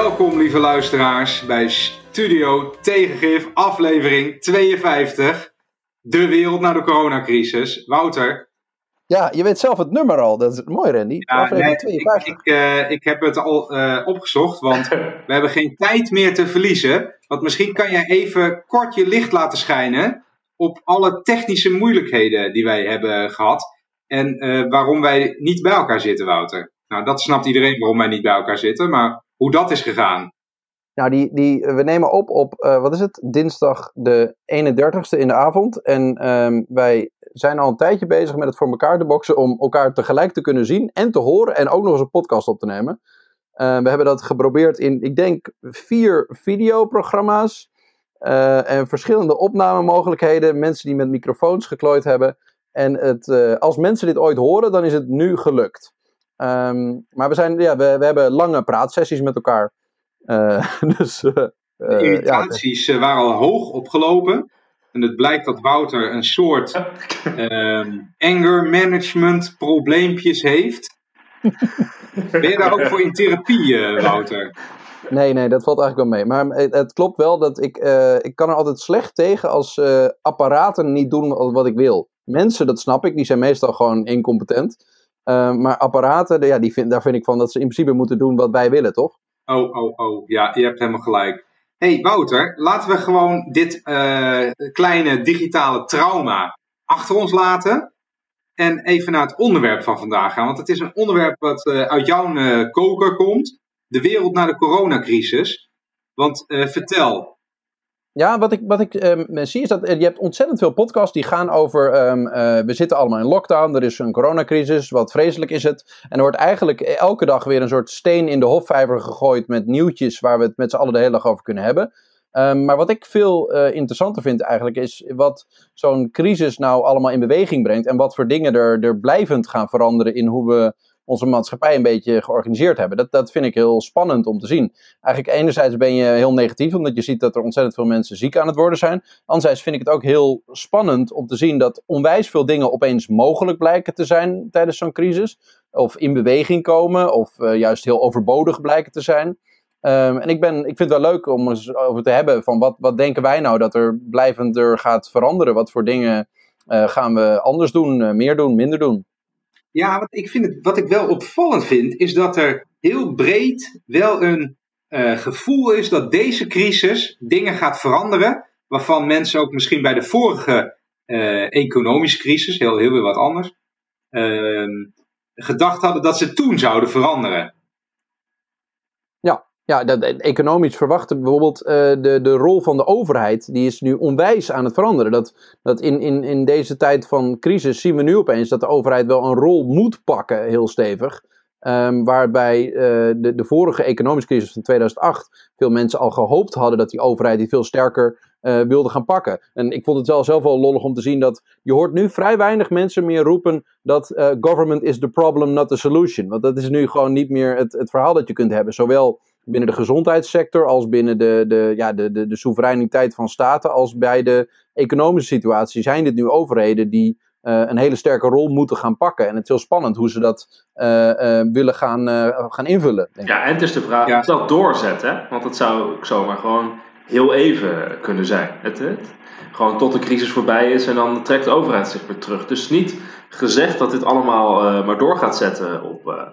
Welkom, lieve luisteraars, bij Studio Tegengif, aflevering 52. De wereld na de coronacrisis. Wouter. Ja, je weet zelf het nummer al. Dat is mooi, Randy. Ja, aflevering nee, 52. Ik, ik, eh, ik heb het al eh, opgezocht, want we hebben geen tijd meer te verliezen. Want misschien kan jij even kort je licht laten schijnen op alle technische moeilijkheden die wij hebben gehad. En eh, waarom wij niet bij elkaar zitten, Wouter. Nou, dat snapt iedereen waarom wij niet bij elkaar zitten, maar hoe dat is gegaan. Nou, die, die, we nemen op op, eh, wat is het, dinsdag de 31ste in de avond. En ehm, wij zijn al een tijdje bezig met het voor elkaar te boksen om elkaar tegelijk te kunnen zien en te horen en ook nog eens een podcast op te nemen. Eh, we hebben dat geprobeerd in, ik denk, vier videoprogramma's eh, en verschillende opnamemogelijkheden. Mensen die met microfoons geklooid hebben. En het, eh, als mensen dit ooit horen, dan is het nu gelukt. Ehm, maar we, zijn, ja, we, we hebben lange praatsessies met elkaar. Eh, dus, eh, De eh, ja, irritaties waren al hoog opgelopen. En het blijkt dat Wouter een soort ehm, anger management probleempjes heeft. Ben je daar ook voor in therapie, Wouter? Nee, nee, dat valt eigenlijk wel mee. Maar het, het klopt wel dat ik, ik kan er altijd slecht tegen als apparaten niet doen wat wat ik wil. Mensen, dat snap ik, die zijn meestal gewoon incompetent. Eh, maar apparaten, ja, die vind, daar vind ik van dat ze in principe moeten doen wat wij willen, toch? Oh, oh, oh. Ja, je hebt helemaal gelijk. hey, Wouter, laten we gewoon dit eh, kleine digitale trauma achter ons laten. En even naar het onderwerp van vandaag gaan. Want het is een onderwerp wat eh, uit jouw eh, koker komt. De wereld na de coronacrisis. Want vertel. Ja, wat ik, wat ik ehm, zie is dat eh, je hebt ontzettend veel podcasts die gaan over. ehm, eh, we zitten allemaal in lockdown, er is een coronacrisis, wat vreselijk is het. En er wordt eigenlijk elke dag weer een soort steen in de hofvijver gegooid met nieuwtjes waar we het met z'n allen de hele dag over kunnen hebben. Ehm, maar wat ik veel interessanter vind eigenlijk is wat zo'n crisis nou allemaal in beweging brengt. En wat voor dingen er, er blijvend gaan veranderen in hoe we onze maatschappij een beetje georganiseerd hebben. Dat, dat vind ik heel spannend om te zien. Eigenlijk enerzijds ben je heel negatief, omdat je ziet dat er ontzettend veel mensen ziek aan het worden zijn. Anderzijds vind ik het ook heel spannend om te zien dat onwijs veel dingen opeens mogelijk blijken te zijn tijdens zo'n crisis. Of in beweging komen, of eh, juist heel overbodig blijken te zijn. Ehm, en ik, ben, ik vind het wel leuk om eens over te hebben van wat, wat denken wij nou dat er blijvender gaat veranderen? Wat voor dingen eh, gaan we anders doen, eh, meer doen, minder doen? Ja, wat ik, vind het, wat ik wel opvallend vind, is dat er heel breed wel een eh, gevoel is dat deze crisis dingen gaat veranderen. Waarvan mensen ook misschien bij de vorige eh, economische crisis, heel, heel weer wat anders, ehm, gedacht hadden dat ze toen zouden veranderen. Ja, dat, economisch verwachten bijvoorbeeld eh, de, de rol van de overheid, die is nu onwijs aan het veranderen. Dat, dat in, in, in deze tijd van crisis zien we nu opeens dat de overheid wel een rol moet pakken, heel stevig. Ehm, waarbij eh, de, de vorige economische crisis van 2008 veel mensen al gehoopt hadden dat die overheid die veel sterker eh, wilde gaan pakken. En ik vond het wel zelf wel lollig om te zien dat je hoort nu vrij weinig mensen meer roepen dat eh, government is the problem, not the solution. Want dat is nu gewoon niet meer het, het verhaal dat je kunt hebben. Zowel binnen de gezondheidssector als binnen de, de, ja, de, de, de soevereiniteit van staten als bij de economische situatie zijn dit nu overheden die eh, een hele sterke rol moeten gaan pakken. En het is heel spannend hoe ze dat eh, eh, willen gaan, eh, gaan invullen. Denk ik. Ja, en het is de vraag Ja. of dat doorzet, hè? Want het zou ook zomaar gewoon heel even kunnen zijn. Het, het, gewoon tot de crisis voorbij is en dan trekt de overheid zich weer terug. Dus niet gezegd dat dit allemaal eh, maar door gaat zetten op, eh,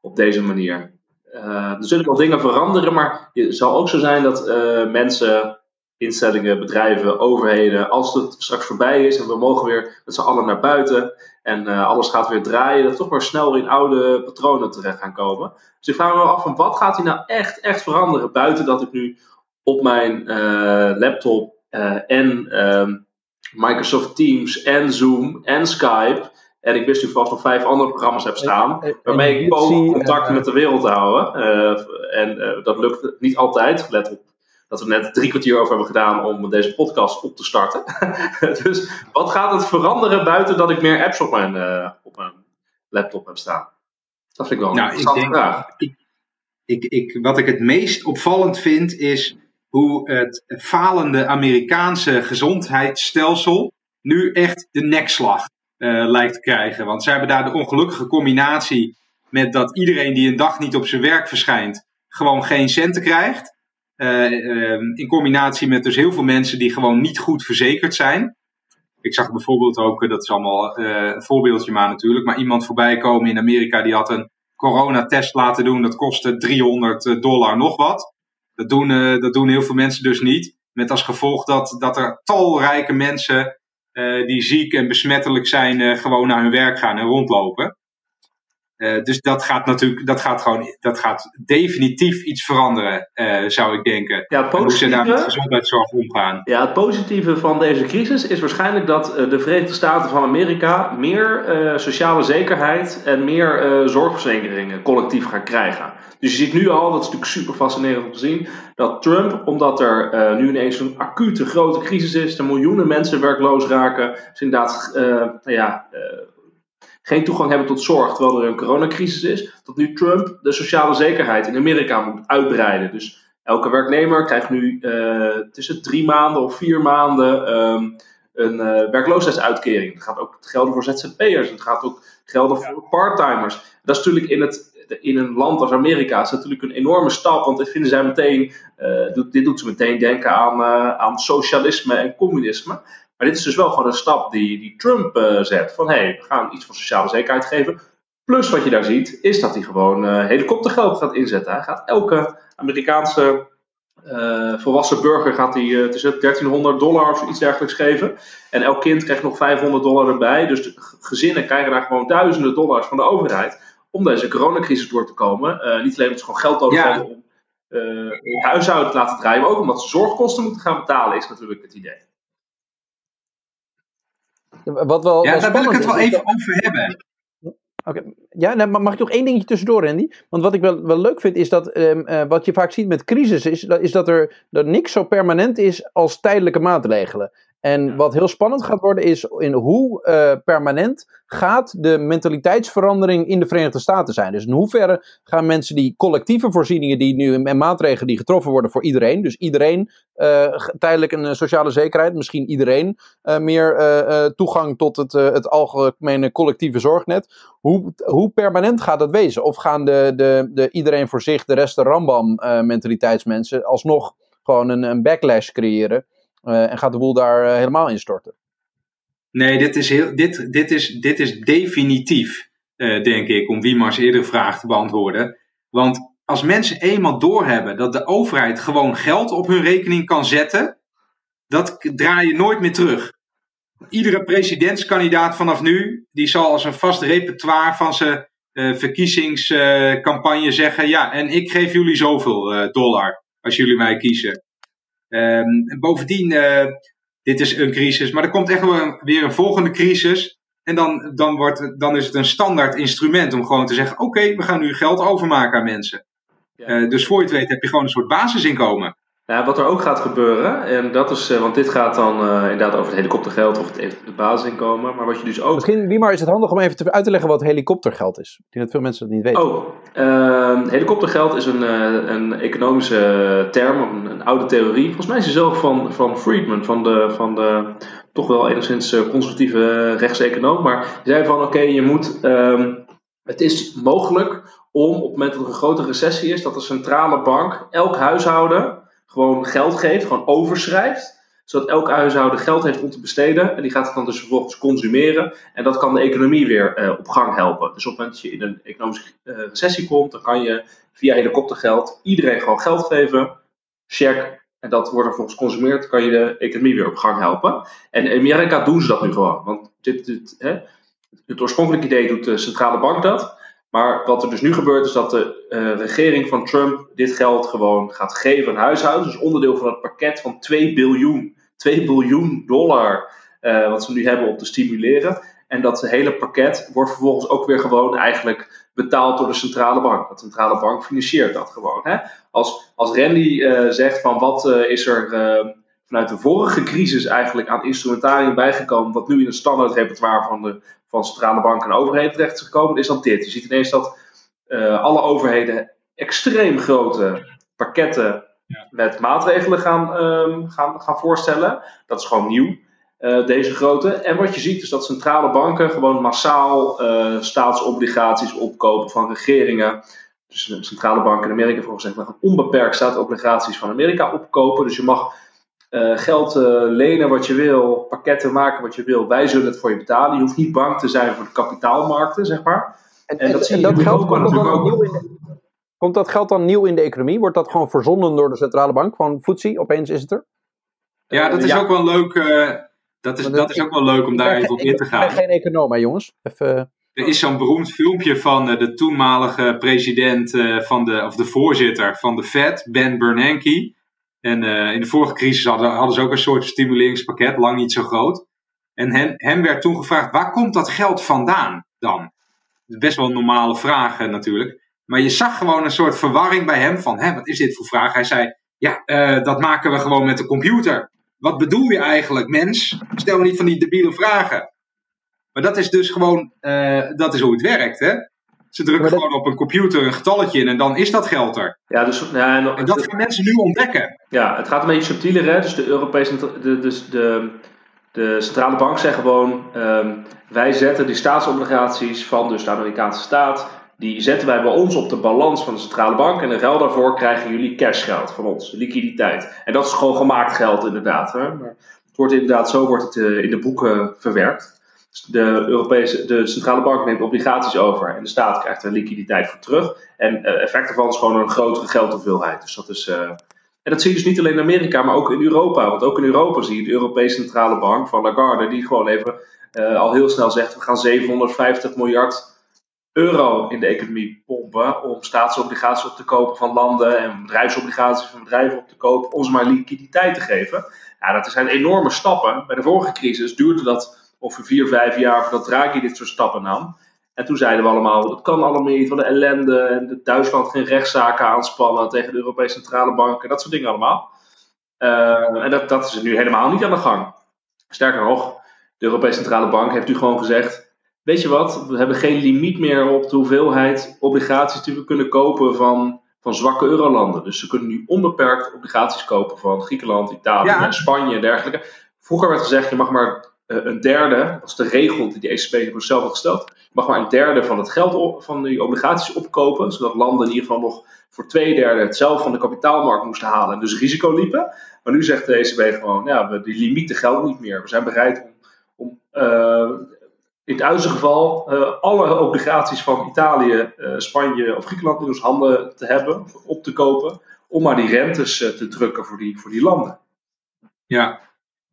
op deze manier. Eh, er zullen wel dingen veranderen, maar het zal ook zo zijn dat eh, mensen, instellingen, bedrijven, overheden, als het straks voorbij is en we mogen weer met z'n allen naar buiten en eh, alles gaat weer draaien, dat toch maar snel in oude patronen terecht gaan komen. Dus ik vraag me wel af van wat gaat hier nou echt, echt veranderen buiten dat ik nu op mijn laptop en ehm, Microsoft Teams en Zoom en Skype en ik wist nu vast nog vijf andere programma's heb staan En- waarmee en ik poog Jitsi, contact en, met de wereld te houden. Eh, en eh, dat lukt niet altijd, let op dat we net drie kwartier over hebben gedaan om deze podcast op te starten. dus wat gaat het veranderen buiten dat ik meer apps op mijn, eh, op mijn laptop heb staan? Dat vind ik wel een Nou, ik interessante denk, vraag. ik, ik, ik, wat ik het meest opvallend vind, is hoe het falende Amerikaanse gezondheidsstelsel nu echt de nekslag eh, lijkt te krijgen. Want ze hebben daar de ongelukkige combinatie met dat iedereen die een dag niet op zijn werk verschijnt, gewoon geen centen krijgt. Ehm, in combinatie met dus heel veel mensen die gewoon niet goed verzekerd zijn. Ik zag bijvoorbeeld ook, dat is allemaal een voorbeeldje maar natuurlijk, maar iemand voorbij komen in Amerika die had een coronatest laten doen. Dat kostte 300 dollar nog wat. Dat doen, dat doen heel veel mensen dus niet. Met als gevolg dat, dat er talrijke mensen die ziek en besmettelijk zijn, uh, gewoon naar hun werk gaan en rondlopen. Uh, dus dat gaat natuurlijk, dat gaat gewoon, dat gaat definitief iets veranderen, zou ik denken. Ja, hoe ze daar met gezondheidszorg omgaan. Ja, het positieve van deze crisis is waarschijnlijk dat de Verenigde Staten van Amerika meer sociale zekerheid en meer zorgverzekeringen collectief gaan krijgen. Dus je ziet nu al, dat is natuurlijk super fascinerend om te zien, dat Trump, omdat er nu ineens een acute grote crisis is, er miljoenen mensen werkloos raken, ze inderdaad nou ja, geen toegang hebben tot zorg terwijl er een coronacrisis is, dat nu Trump de sociale zekerheid in Amerika moet uitbreiden. Dus elke werknemer krijgt nu tussen drie maanden of vier maanden um, een werkloosheidsuitkering. Het gaat ook gelden voor ZZP'ers, het gaat ook gelden voor parttimers. Dat is natuurlijk in het in een land als Amerika is natuurlijk een enorme stap, want dit vinden zij meteen, uh, dit doet ze meteen denken aan, uh, aan socialisme en communisme. Maar dit is dus wel gewoon een stap die, die Trump uh, zet. Van hé, hey, we gaan iets van sociale zekerheid geven. Plus wat je daar ziet, is dat hij gewoon helikoptergeld gaat inzetten. Hij gaat elke Amerikaanse volwassen burger gaat hij tussen 1300 dollar of iets dergelijks geven. En elk kind krijgt nog 500 dollar erbij. Dus de gezinnen krijgen daar gewoon duizenden dollars van de overheid om deze coronacrisis door te komen. Uh, niet alleen omdat ze gewoon geld nodig hebben om uh, hun huishouden te laten draaien, maar ook omdat ze zorgkosten moeten gaan betalen, is natuurlijk het idee. Wat wel, ja, daar wil ik het wel even over hebben. Oké, ja, nou, mag ik nog één dingetje tussendoor, Randy? Want wat ik wel, wel leuk vind, is dat um, uh, wat je vaak ziet met crisis, is, is dat er dat niks zo permanent is als tijdelijke maatregelen. En wat heel spannend gaat worden is in hoe uh, permanent gaat de mentaliteitsverandering in de Verenigde Staten zijn. Dus in hoeverre gaan mensen die collectieve voorzieningen die nu en maatregelen die getroffen worden voor iedereen, dus iedereen uh, tijdelijk een sociale zekerheid, misschien iedereen uh, meer toegang tot het, het algemene collectieve zorgnet. Hoe, hoe permanent gaat dat wezen? Of gaan de, de, de iedereen voor zich, de rest de Rambam mentaliteitsmensen alsnog gewoon een, een backlash creëren? Eh, en gaat de boel daar eh, helemaal instorten? Nee, dit is, heel, dit, dit is, dit is definitief, uh, denk ik, om Wiemars eerdere vraag te beantwoorden. Want als mensen eenmaal doorhebben dat de overheid gewoon geld op hun rekening kan zetten, dat draai je nooit meer terug. Iedere presidentskandidaat vanaf nu, die zal als een vast repertoire van zijn verkiezingscampagne zeggen: Ja, en ik geef jullie zoveel dollar als jullie mij kiezen. Um, bovendien, uh, dit is een crisis, maar er komt echt wel weer een volgende crisis. En dan, dan, wordt, dan is het een standaard instrument om gewoon te zeggen: oké, okay, we gaan nu geld overmaken aan mensen. Ja. Uh, dus voor je het weet heb je gewoon een soort basisinkomen. Ja, wat er ook gaat gebeuren, en dat is, uh, want dit gaat dan uh, inderdaad over het helikoptergeld of het, het basisinkomen, maar wat je dus ook... Misschien, Wiemar, is het handig om even te, uit te leggen wat helikoptergeld is. Ik denk dat veel mensen dat niet weten. Oh, uh, helikoptergeld is een, een economische term, een, een, oude theorie. Volgens mij is het zelf van, van Friedman, van de, van de toch wel enigszins conservatieve rechtseconoom. Maar die zei van, oké, okay, je moet... Um, het is mogelijk om op het moment dat er een grote recessie is, dat de centrale bank elk huishouden gewoon geld geeft, gewoon overschrijft zodat elk huishouden geld heeft om te besteden. En die gaat het dan dus vervolgens consumeren. En dat kan de economie weer uh, op gang helpen. Dus op het moment dat je in een economische uh, recessie komt, dan kan je via helikoptergeld iedereen gewoon geld geven. Check. En dat wordt er volgens consumeerd, kan je de economie weer op gang helpen. En in Amerika doen ze dat nu gewoon. Want dit, dit, hè, het oorspronkelijke idee doet de centrale bank dat. Maar wat er dus nu gebeurt is dat de uh, regering van Trump dit geld gewoon gaat geven aan huishoudens. Dus onderdeel van het pakket van 2 biljoen, 2 biljoen dollar uh, wat ze nu hebben om te stimuleren. En dat hele pakket wordt vervolgens ook weer gewoon eigenlijk betaald door de centrale bank. De centrale bank financiert dat gewoon. Hè? Als, als Randy uh, zegt van wat is er vanuit de vorige crisis eigenlijk aan instrumentarium bijgekomen, wat nu in het standaard repertoire van de van centrale banken en overheden terecht is gekomen, is dat dit. Je ziet ineens dat uh, alle overheden extreem grote pakketten ja. met maatregelen gaan, um, gaan, gaan voorstellen. Dat is gewoon nieuw, uh, deze grote. En wat je ziet is dat centrale banken gewoon massaal uh, staatsobligaties opkopen van regeringen. Dus de centrale bank in Amerika gezegd, we gaan onbeperkt staatsobligaties van Amerika opkopen. Dus je mag uh, geld uh, lenen wat je wil, pakketten maken wat je wil. Wij zullen het voor je betalen. Je hoeft niet bang te zijn voor de kapitaalmarkten, zeg maar. En, en, en dat, zie je dat geld komt, natuurlijk ook. De, komt dat geld dan nieuw in de economie? Wordt dat gewoon verzonden door de centrale bank? Gewoon voetzie, opeens is het er? Ja, dat is ja. ook wel leuk. Uh, dat is, dat is ook wel leuk om daar even op in te gaan. Ik ben geen econoom, hè, jongens. Even... Er is zo'n beroemd filmpje van de toenmalige president van de, of de voorzitter van de Fed, Ben Bernanke. En uh, in de vorige crisis hadden, hadden ze ook een soort stimuleringspakket, lang niet zo groot. En hem, hem werd toen gevraagd, waar komt dat geld vandaan dan? Best wel een normale vraag natuurlijk. Maar je zag gewoon een soort verwarring bij hem van, hè, wat is dit voor vraag? Hij zei, ja, uh, dat maken we gewoon met de computer. Wat bedoel je eigenlijk, mens? Stel niet van die debiele vragen. Maar dat is dus gewoon, dat is hoe het werkt, hè? Ze drukken gewoon op een computer een getalletje in en dan is dat geld er. Ja, dus, ja, en, en dat gaan mensen nu ontdekken. Ja, het gaat een beetje subtieler. Hè? Dus de Europese de, dus de, de centrale bank zegt gewoon: um, wij zetten die staatsobligaties van dus de Amerikaanse staat. Die zetten wij bij ons op de balans van de centrale bank. En in ruil daarvoor krijgen jullie cashgeld van ons, liquiditeit. En dat is gewoon gemaakt geld, inderdaad. Hè? Maar het wordt inderdaad, zo wordt het uh, in de boeken verwerkt de, Europese, de centrale bank neemt obligaties over en de staat krijgt er liquiditeit voor terug. En uh, effect daarvan is gewoon een grotere geldhoeveelheid. Dus dat is, uh, en dat zie je dus niet alleen in Amerika, maar ook in Europa. Want ook in Europa zie je de Europese Centrale Bank van Lagarde, die gewoon even uh, al heel snel zegt: we gaan 750 miljard euro in de economie pompen om staatsobligaties op te kopen van landen en bedrijfsobligaties van bedrijven op te kopen, om ze maar liquiditeit te geven. Ja, dat zijn enorme stappen. Bij de vorige crisis duurde dat ongeveer vier, vijf jaar voordat Draghi dit soort stappen nam. En toen zeiden we allemaal, dat kan allemaal niet, wat de ellende. En Duitsland geen rechtszaken aanspannen tegen de Europese Centrale Bank. En dat soort dingen allemaal. Uh, en dat, dat is nu helemaal niet aan de gang. Sterker nog, de Europese Centrale Bank heeft nu gewoon gezegd... Weet je wat, we hebben geen limiet meer op de hoeveelheid obligaties die we kunnen kopen van, van zwakke eurolanden. Dus ze kunnen nu onbeperkt obligaties kopen van Griekenland, Italië, Spanje en dergelijke. Vroeger werd gezegd, je mag maar een derde, dat is de regel die de ECB voor zichzelf had gesteld, mag maar een derde van het geld van die obligaties opkopen, zodat landen in ieder geval nog voor twee derde het zelf van de kapitaalmarkt moesten halen en dus risico liepen. Maar nu zegt de ECB gewoon, ja, we, die limieten gelden niet meer. We zijn bereid om, om uh, in het uiterste geval uh, alle obligaties van Italië, Spanje of Griekenland in onze handen te hebben, op te kopen, om maar die rentes te drukken voor die, voor die landen. Ja,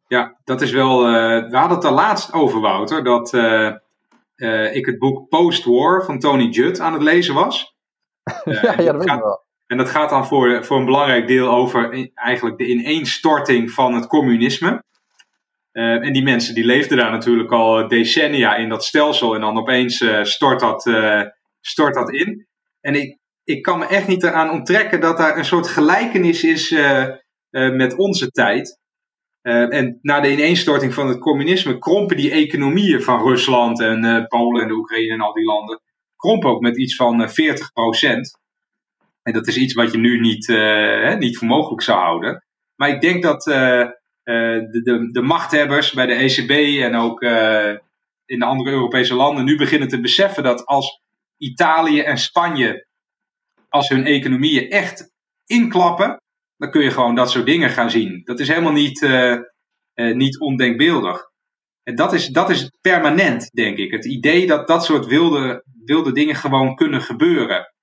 ja, dat is wel. Uh, we hadden het er laatst over, Wouter, dat uh, uh, ik het boek Post-War van Tony Judd aan het lezen was. ja, ja, dat weet ik wel. En dat gaat dan voor, voor een belangrijk deel over eigenlijk de ineenstorting van het communisme. en die mensen die leefden daar natuurlijk al decennia in dat stelsel en dan opeens stort, dat, stort dat in. En ik, ik kan me echt niet eraan onttrekken dat daar een soort gelijkenis is met onze tijd. Uh, en na de ineenstorting van het communisme krompen die economieën van Rusland en uh, Polen en Oekraïne en al die landen, krompen ook met iets van uh, eh, 40%. En dat is iets wat je nu niet, hè, niet voor mogelijk zou houden. Maar ik denk dat de, de, machthebbers bij de ECB en ook in de andere Europese landen nu beginnen te beseffen dat als Italië en Spanje, als hun economieën echt inklappen, dan kun je gewoon dat soort dingen gaan zien. Dat is helemaal niet, uh, uh, niet ondenkbeeldig. En dat is, dat is permanent, denk ik. Het idee dat dat soort wilde, wilde dingen gewoon kunnen gebeuren.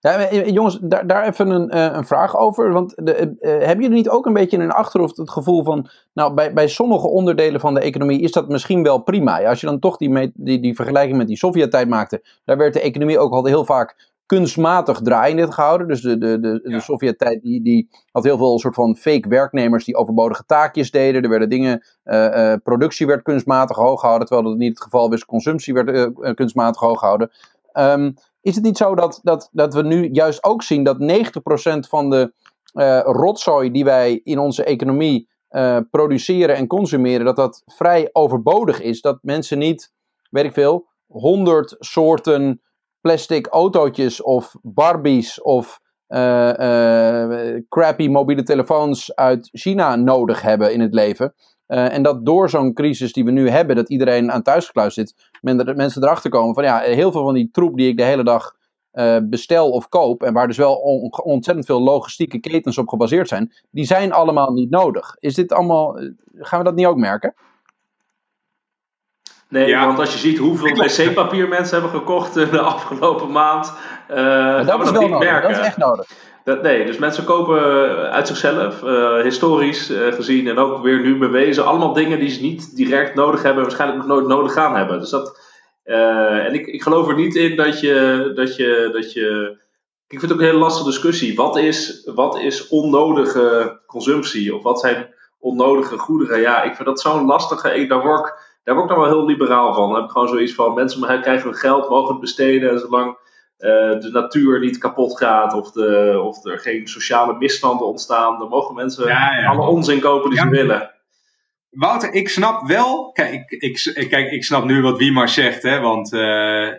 Ja, eh, jongens, daar, daar even een, een vraag over. Want de, uh, hebben jullie niet ook een beetje in hun achterhoofd het gevoel van. Nou, bij, bij sommige onderdelen van de economie is dat misschien wel prima. Als je dan toch die, die, die vergelijking met die Sovjet-tijd maakte. Daar werd de economie ook al heel vaak kunstmatig draaiende gehouden. Dus de, de, de, de Sovjet-tijd die, die had heel veel soort van fake werknemers die overbodige taakjes deden. Er werden dingen, uh, uh, productie werd kunstmatig hoog gehouden, terwijl dat niet het geval was. Consumptie werd uh, kunstmatig hoog gehouden. Um, is het niet zo dat, dat, dat we nu juist ook zien dat 90% van de rotzooi die wij in onze economie produceren en consumeren, dat dat vrij overbodig is? Dat mensen niet, weet ik veel, 100 soorten plastic autootjes of Barbies of uh, uh, crappy mobiele telefoons uit China nodig hebben in het leven. Uh, en dat door zo'n crisis die we nu hebben, dat iedereen aan thuisgekluisterd zit, men, mensen erachter komen van ja, heel veel van die troep die ik de hele dag bestel of koop, en waar dus wel ontzettend veel logistieke ketens op gebaseerd zijn, die zijn allemaal niet nodig. Is dit allemaal, gaan we dat niet ook merken? Nee, want als je ziet hoeveel wc-papier mensen hebben gekocht de afgelopen maand, uh, dat, is wel niet nodig. merken. Dat is echt nodig. Dat, nee, dus mensen kopen uit zichzelf, uh, historisch uh, gezien en ook weer nu bewezen, allemaal dingen die ze niet direct nodig hebben en waarschijnlijk nog nooit nodig gaan hebben. Dus dat, en ik, ik geloof er niet in dat je, dat je, dat je. Ik vind het ook een hele lastige discussie. Wat is, wat is onnodige consumptie? Of wat zijn onnodige goederen? Ja, ik vind dat zo'n lastige. Daar word ik daar word ik dan wel heel liberaal van. Dan heb ik gewoon zoiets van: mensen krijgen hun geld, mogen het besteden. Zolang uh, de natuur niet kapot gaat of, de, of er geen sociale misstanden ontstaan, dan mogen mensen alle onzin kopen die ze willen. Wouter, ik snap wel. Kijk, ik, ik, kijk, ik snap nu wat Wiemar zegt, hè, want uh,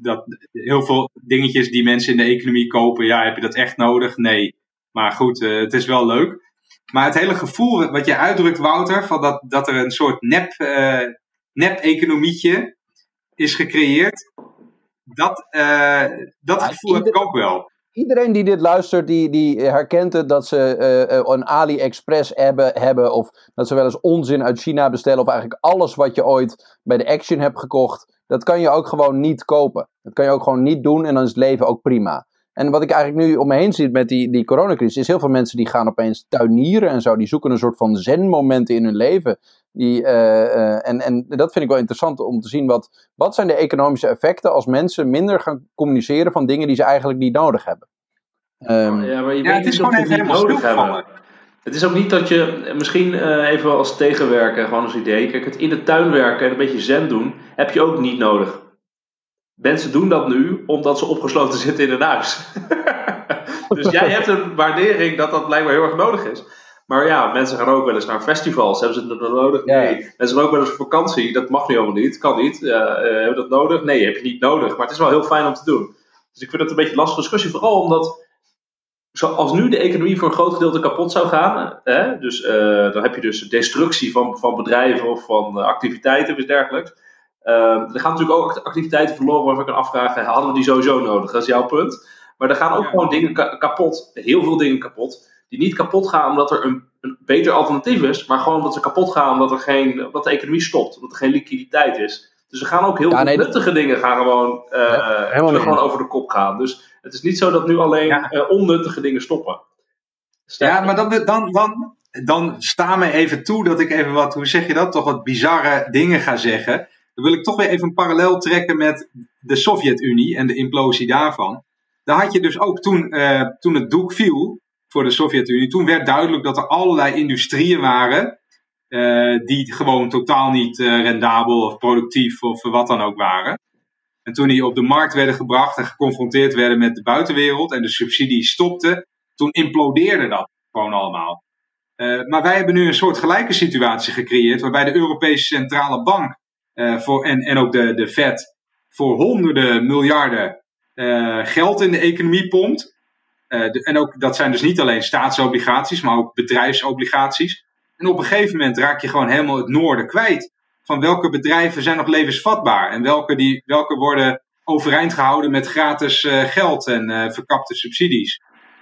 dat, heel veel dingetjes die mensen in de economie kopen, ja, heb je dat echt nodig? Nee. Maar goed, uh, het is wel leuk. Maar het hele gevoel wat je uitdrukt, Wouter, van dat, dat er een soort nep, nep-economietje is gecreëerd. Dat, uh, dat gevoel heb ik ook wel. Iedereen die dit luistert, die, die herkent het dat ze uh, een AliExpress hebben, hebben. Of dat ze wel eens onzin uit China bestellen. Of eigenlijk alles wat je ooit bij de Action hebt gekocht. Dat kan je ook gewoon niet kopen. Dat kan je ook gewoon niet doen en dan is het leven ook prima. En wat ik eigenlijk nu om me heen zie met die, die coronacrisis, is heel veel mensen die gaan opeens tuinieren en zo. Die zoeken een soort van zen-momenten in hun leven. Die, uh, uh, en, en dat vind ik wel interessant om te zien. Wat, wat zijn de economische effecten als mensen minder gaan communiceren van dingen die ze eigenlijk niet nodig hebben? Um, ja, maar je ja, het is gewoon even helemaal nodig hebben. Het is ook niet dat je, misschien uh, even als tegenwerker, gewoon als idee. Kijk, het in de tuin werken en een beetje zen doen, heb je ook niet nodig. Mensen doen dat nu omdat ze opgesloten zitten in een huis. dus jij hebt een waardering dat dat blijkbaar heel erg nodig is. Maar ja, mensen gaan ook wel eens naar festivals. Hebben ze dat nodig? Nee. Mensen gaan ook wel eens op vakantie. Dat mag nu allemaal niet. Kan niet. Uh, hebben dat nodig? Nee, heb je niet nodig. Maar het is wel heel fijn om te doen. Dus ik vind het een beetje een lastige discussie. Vooral omdat, als nu de economie voor een groot gedeelte kapot zou gaan. Hè, dus uh, dan heb je dus destructie van, van bedrijven of van activiteiten of iets dergelijks. Uh, er gaan natuurlijk ook activiteiten verloren waarvan ik kan afvragen, hadden we die sowieso nodig? Dat is jouw punt. Maar er gaan ook gewoon dingen kapot, heel veel dingen kapot, die niet kapot gaan omdat er een, een, beter alternatief is, maar gewoon omdat ze kapot gaan omdat, er geen, omdat de economie stopt, omdat er geen liquiditeit is. Dus er gaan ook heel veel nuttige dingen gaan gewoon, uh, ja, gewoon over de kop gaan. Dus het is niet zo dat nu alleen uh, onnuttige dingen stoppen. Ja, maar dan, dan, dan, dan sta me even toe dat ik even wat, hoe zeg je dat, toch wat bizarre dingen ga zeggen. Dan wil ik toch weer even een parallel trekken met de Sovjet-Unie en de implosie daarvan. Daar had je dus ook toen, uh, toen het doek viel voor de Sovjet-Unie, toen werd duidelijk dat er allerlei industrieën waren uh, die gewoon totaal niet uh, rendabel of productief of wat dan ook waren. En toen die op de markt werden gebracht en geconfronteerd werden met de buitenwereld en de subsidies stopten, toen implodeerde dat gewoon allemaal. Maar wij hebben nu een soort gelijke situatie gecreëerd, waarbij de Europese Centrale Bank voor, en, en ook de, de Fed voor honderden miljarden uh, geld in de economie pompt. Uh, de, en ook, dat zijn dus niet alleen staatsobligaties, maar ook bedrijfsobligaties. En op een gegeven moment raak je gewoon helemaal het noorden kwijt. Van welke bedrijven zijn nog levensvatbaar en welke, die, welke worden overeind gehouden met gratis geld en verkapte subsidies.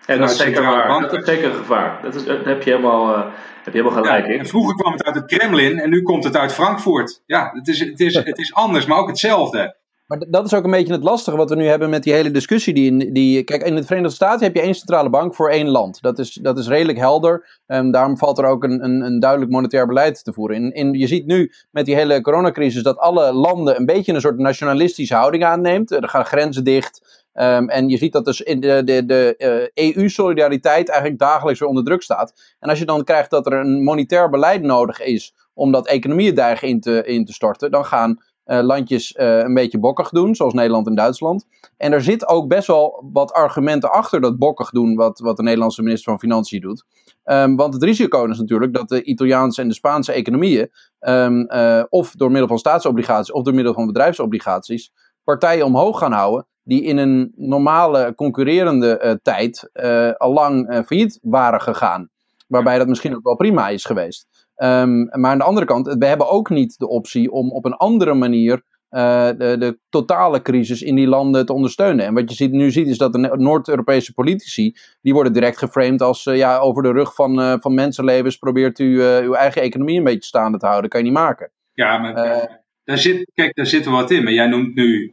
En dat is zeker waar. Dat is zeker een gevaar. Dat, is, dat heb je helemaal heb je helemaal gelijk ja, Vroeger kwam het uit het Kremlin en nu komt het uit Frankfurt. Ja, het is, het is, het is anders, maar ook hetzelfde. Maar dat is ook een beetje het lastige wat we nu hebben met die hele discussie. Die, die, kijk, in de Verenigde Staten heb je één centrale bank voor één land. Dat is, dat is redelijk helder. Um, daarom valt er ook een, een, een duidelijk monetair beleid te voeren. In, in, je ziet nu met die hele coronacrisis dat alle landen een beetje een soort nationalistische houding aanneemt. Er gaan grenzen dicht. Um, en je ziet dat dus in de, de, de EU-solidariteit eigenlijk dagelijks weer onder druk staat. En als je dan krijgt dat er een monetair beleid nodig is om dat economieën dreigen in te, in te storten, dan gaan uh, landjes uh, een beetje bokkig doen, zoals Nederland en Duitsland. En er zit ook best wel wat argumenten achter dat bokkig doen, wat, wat de Nederlandse minister van Financiën doet. Um, want het risico is natuurlijk dat de Italiaanse en de Spaanse economieën, uh, of door middel van staatsobligaties of door middel van bedrijfsobligaties, partijen omhoog gaan houden die in een normale concurrerende uh, tijd uh, al lang uh, failliet waren gegaan. Waarbij dat misschien ook wel prima is geweest. Um, maar aan de andere kant, we hebben ook niet de optie om op een andere manier de, de, totale crisis in die landen te ondersteunen. En wat je ziet, nu ziet is dat de Noord-Europese politici, die worden direct geframed als ja, over de rug van, van mensenlevens probeert u uw eigen economie een beetje staande te houden. kan je niet maken. Ja, maar daar zit, kijk, daar zit er wat in. Maar jij noemt nu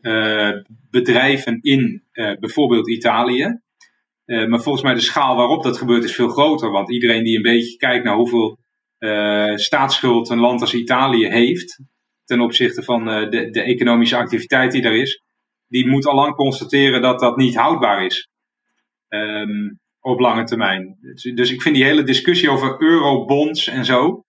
bedrijven in bijvoorbeeld Italië. Uh, maar volgens mij de schaal waarop dat gebeurt is veel groter. Want iedereen die een beetje kijkt naar hoeveel staatsschuld een land als Italië heeft. ten opzichte van de, de, economische activiteit die er is. die moet al lang constateren dat dat niet houdbaar is. Um, op lange termijn. Dus ik vind die hele discussie over eurobonds en zo.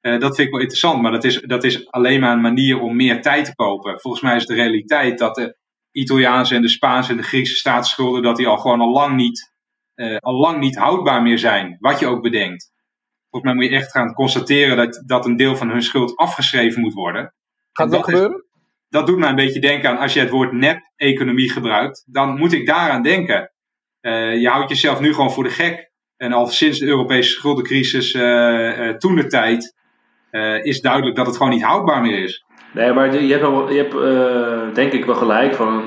Dat vind ik wel interessant. Maar dat is, dat is alleen maar een manier om meer tijd te kopen. Volgens mij is de realiteit dat de Italiaanse en de Spaanse en de Griekse staatsschulden, dat die al gewoon al lang niet, uh, al lang niet houdbaar meer zijn, wat je ook bedenkt. Volgens mij moet je echt gaan constateren dat, dat een deel van hun schuld afgeschreven moet worden. Gaat dat, gebeuren? dat doet mij een beetje denken aan, als je het woord nep-economie gebruikt, dan moet ik daaraan denken. Uh, je houdt jezelf nu gewoon voor de gek. En al sinds de Europese schuldencrisis uh, toen de tijd is duidelijk dat het gewoon niet houdbaar meer is. Nee, maar je hebt, wel, je hebt uh, denk ik wel gelijk van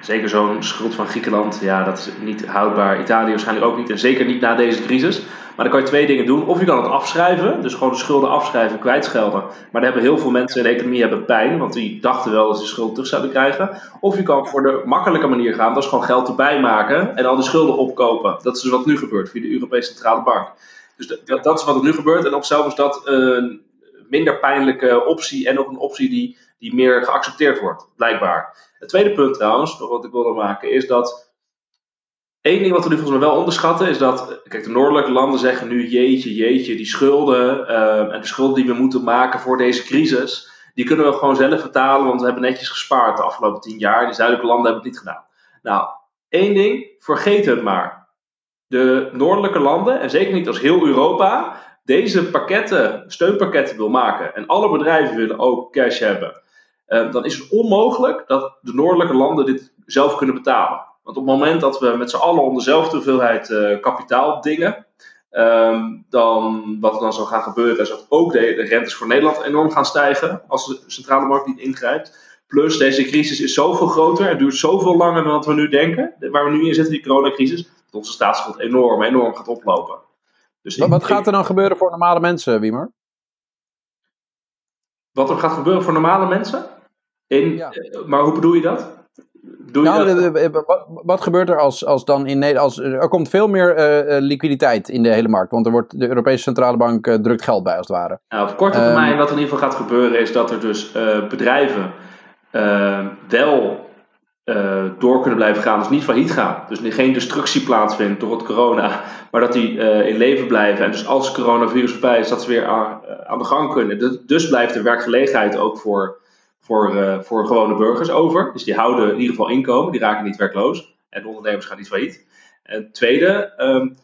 zeker zo'n schuld van Griekenland, ja, dat is niet houdbaar. Italië waarschijnlijk ook niet en zeker niet na deze crisis. Maar dan kan je twee dingen doen. Of je kan het afschrijven, dus gewoon de schulden afschrijven, kwijtschelden. Maar daar hebben heel veel mensen in de economie hebben pijn, want die dachten wel dat ze de schuld terug zouden krijgen. Of je kan voor de makkelijke manier gaan, dat is gewoon geld erbij maken en al die schulden opkopen. Dat is dus wat nu gebeurt via de Europese Centrale Bank. Dus dat, dat is wat er nu gebeurt. En op zelf is dat een minder pijnlijke optie en ook een optie die, die meer geaccepteerd wordt, blijkbaar. Het tweede punt trouwens, wat ik wilde maken, is dat Eén ding wat we nu volgens mij wel onderschatten is dat, kijk, de noordelijke landen zeggen nu jeetje, jeetje, die schulden uh, en de schulden die we moeten maken voor deze crisis, die kunnen we gewoon zelf betalen, want we hebben netjes gespaard de afgelopen tien jaar. Die zuidelijke landen hebben het niet gedaan. Nou, één ding, vergeet het maar. De noordelijke landen, en zeker niet als heel Europa, deze pakketten, steunpakketten wil maken en alle bedrijven willen ook cash hebben, uh, dan is het onmogelijk dat de noordelijke landen dit zelf kunnen betalen. Want op het moment dat we met z'n allen om dezelfde hoeveelheid uh, kapitaal dingen, um, dan wat er dan zou gaan gebeuren is dat ook de, de, rentes voor Nederland enorm gaan stijgen als de centrale markt niet ingrijpt. Plus deze crisis is zoveel groter en duurt zoveel langer dan wat we nu denken, waar we nu in zitten, die coronacrisis, dat onze staatsschuld enorm, enorm gaat oplopen. Dus wat, gaat er dan gebeuren voor normale mensen, Wiemer? Wat er gaat gebeuren voor normale mensen? In, eh, Maar hoe bedoel je dat? Doe je nou, dat? Wat, wat, gebeurt er als, als dan in Nederland. Er komt veel meer uh, liquiditeit in de hele markt. Want er wordt, de Europese Centrale Bank uh, drukt geld bij, als het ware. Nou, op korte termijn, um, wat er in ieder geval gaat gebeuren, is dat er dus bedrijven wel uh, door kunnen blijven gaan, dus niet failliet gaan. Dus geen destructie plaatsvindt door het corona, maar dat die uh, in leven blijven. En dus als coronavirus voorbij is, dat ze weer aan, uh, aan de gang kunnen. Dus blijft de werkgelegenheid ook voor, voor, voor gewone burgers over. Dus die houden in ieder geval inkomen, die raken niet werkloos. En de ondernemers gaan niet failliet. En tweede, um,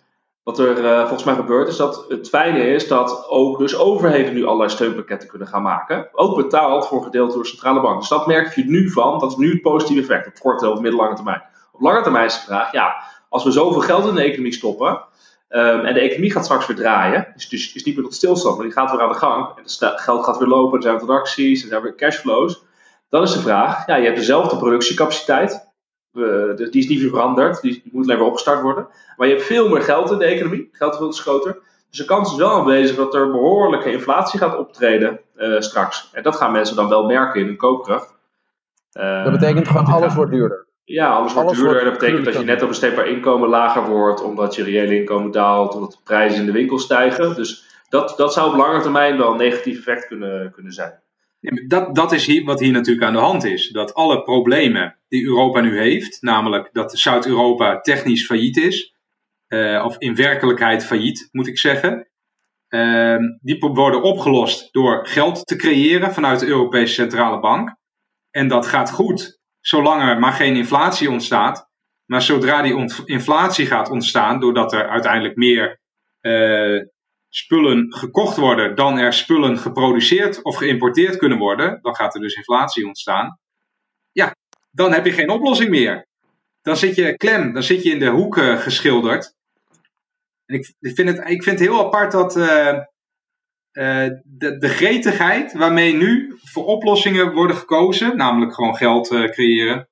wat er uh, volgens mij gebeurt is dat het fijne is dat ook dus overheden nu allerlei steunpakketten kunnen gaan maken. Ook betaald voor gedeelte door de centrale bank. Dus dat merk je nu van. Dat is nu het positieve effect op korte of middellange termijn. Op lange termijn is de vraag, ja, als we zoveel geld in de economie stoppen um, en de economie gaat straks weer draaien, dus, dus is niet meer tot stilstand, maar die gaat weer aan de gang. En het geld gaat weer lopen, er zijn transacties, er zijn weer cashflows. Dan is de vraag, ja, je hebt dezelfde productiecapaciteit, uh, die is niet veranderd, die, die moet alleen opgestart worden. Maar je hebt veel meer geld in de economie, geld is groter. Dus de kans is wel aanwezig dat er behoorlijke inflatie gaat optreden uh, straks. En dat gaan mensen dan wel merken in hun koopkracht. Uh, dat betekent gewoon alles wordt duurder. Ja, alles wordt duurder. Wordt dat betekent dat je net op een inkomen lager wordt, omdat je reële inkomen daalt, omdat de prijzen in de winkel stijgen. Dus dat, dat zou op lange termijn wel een negatief effect kunnen, kunnen zijn. Dat, dat is hier, wat hier natuurlijk aan de hand is. Dat alle problemen die Europa nu heeft, namelijk dat Zuid-Europa technisch failliet is, uh, of in werkelijkheid failliet moet ik zeggen, uh, die worden opgelost door geld te creëren vanuit de Europese Centrale Bank. En dat gaat goed, zolang er maar geen inflatie ontstaat. Maar zodra die inflatie gaat ontstaan, doordat er uiteindelijk meer uh, spullen gekocht worden dan er spullen geproduceerd of geïmporteerd kunnen worden, dan gaat er dus inflatie ontstaan. Ja, dan heb je geen oplossing meer. Dan zit je klem, dan zit je in de hoek geschilderd. En ik, vind het, ik vind het heel apart dat, uh, de, de gretigheid waarmee nu voor oplossingen worden gekozen, namelijk gewoon geld creëren,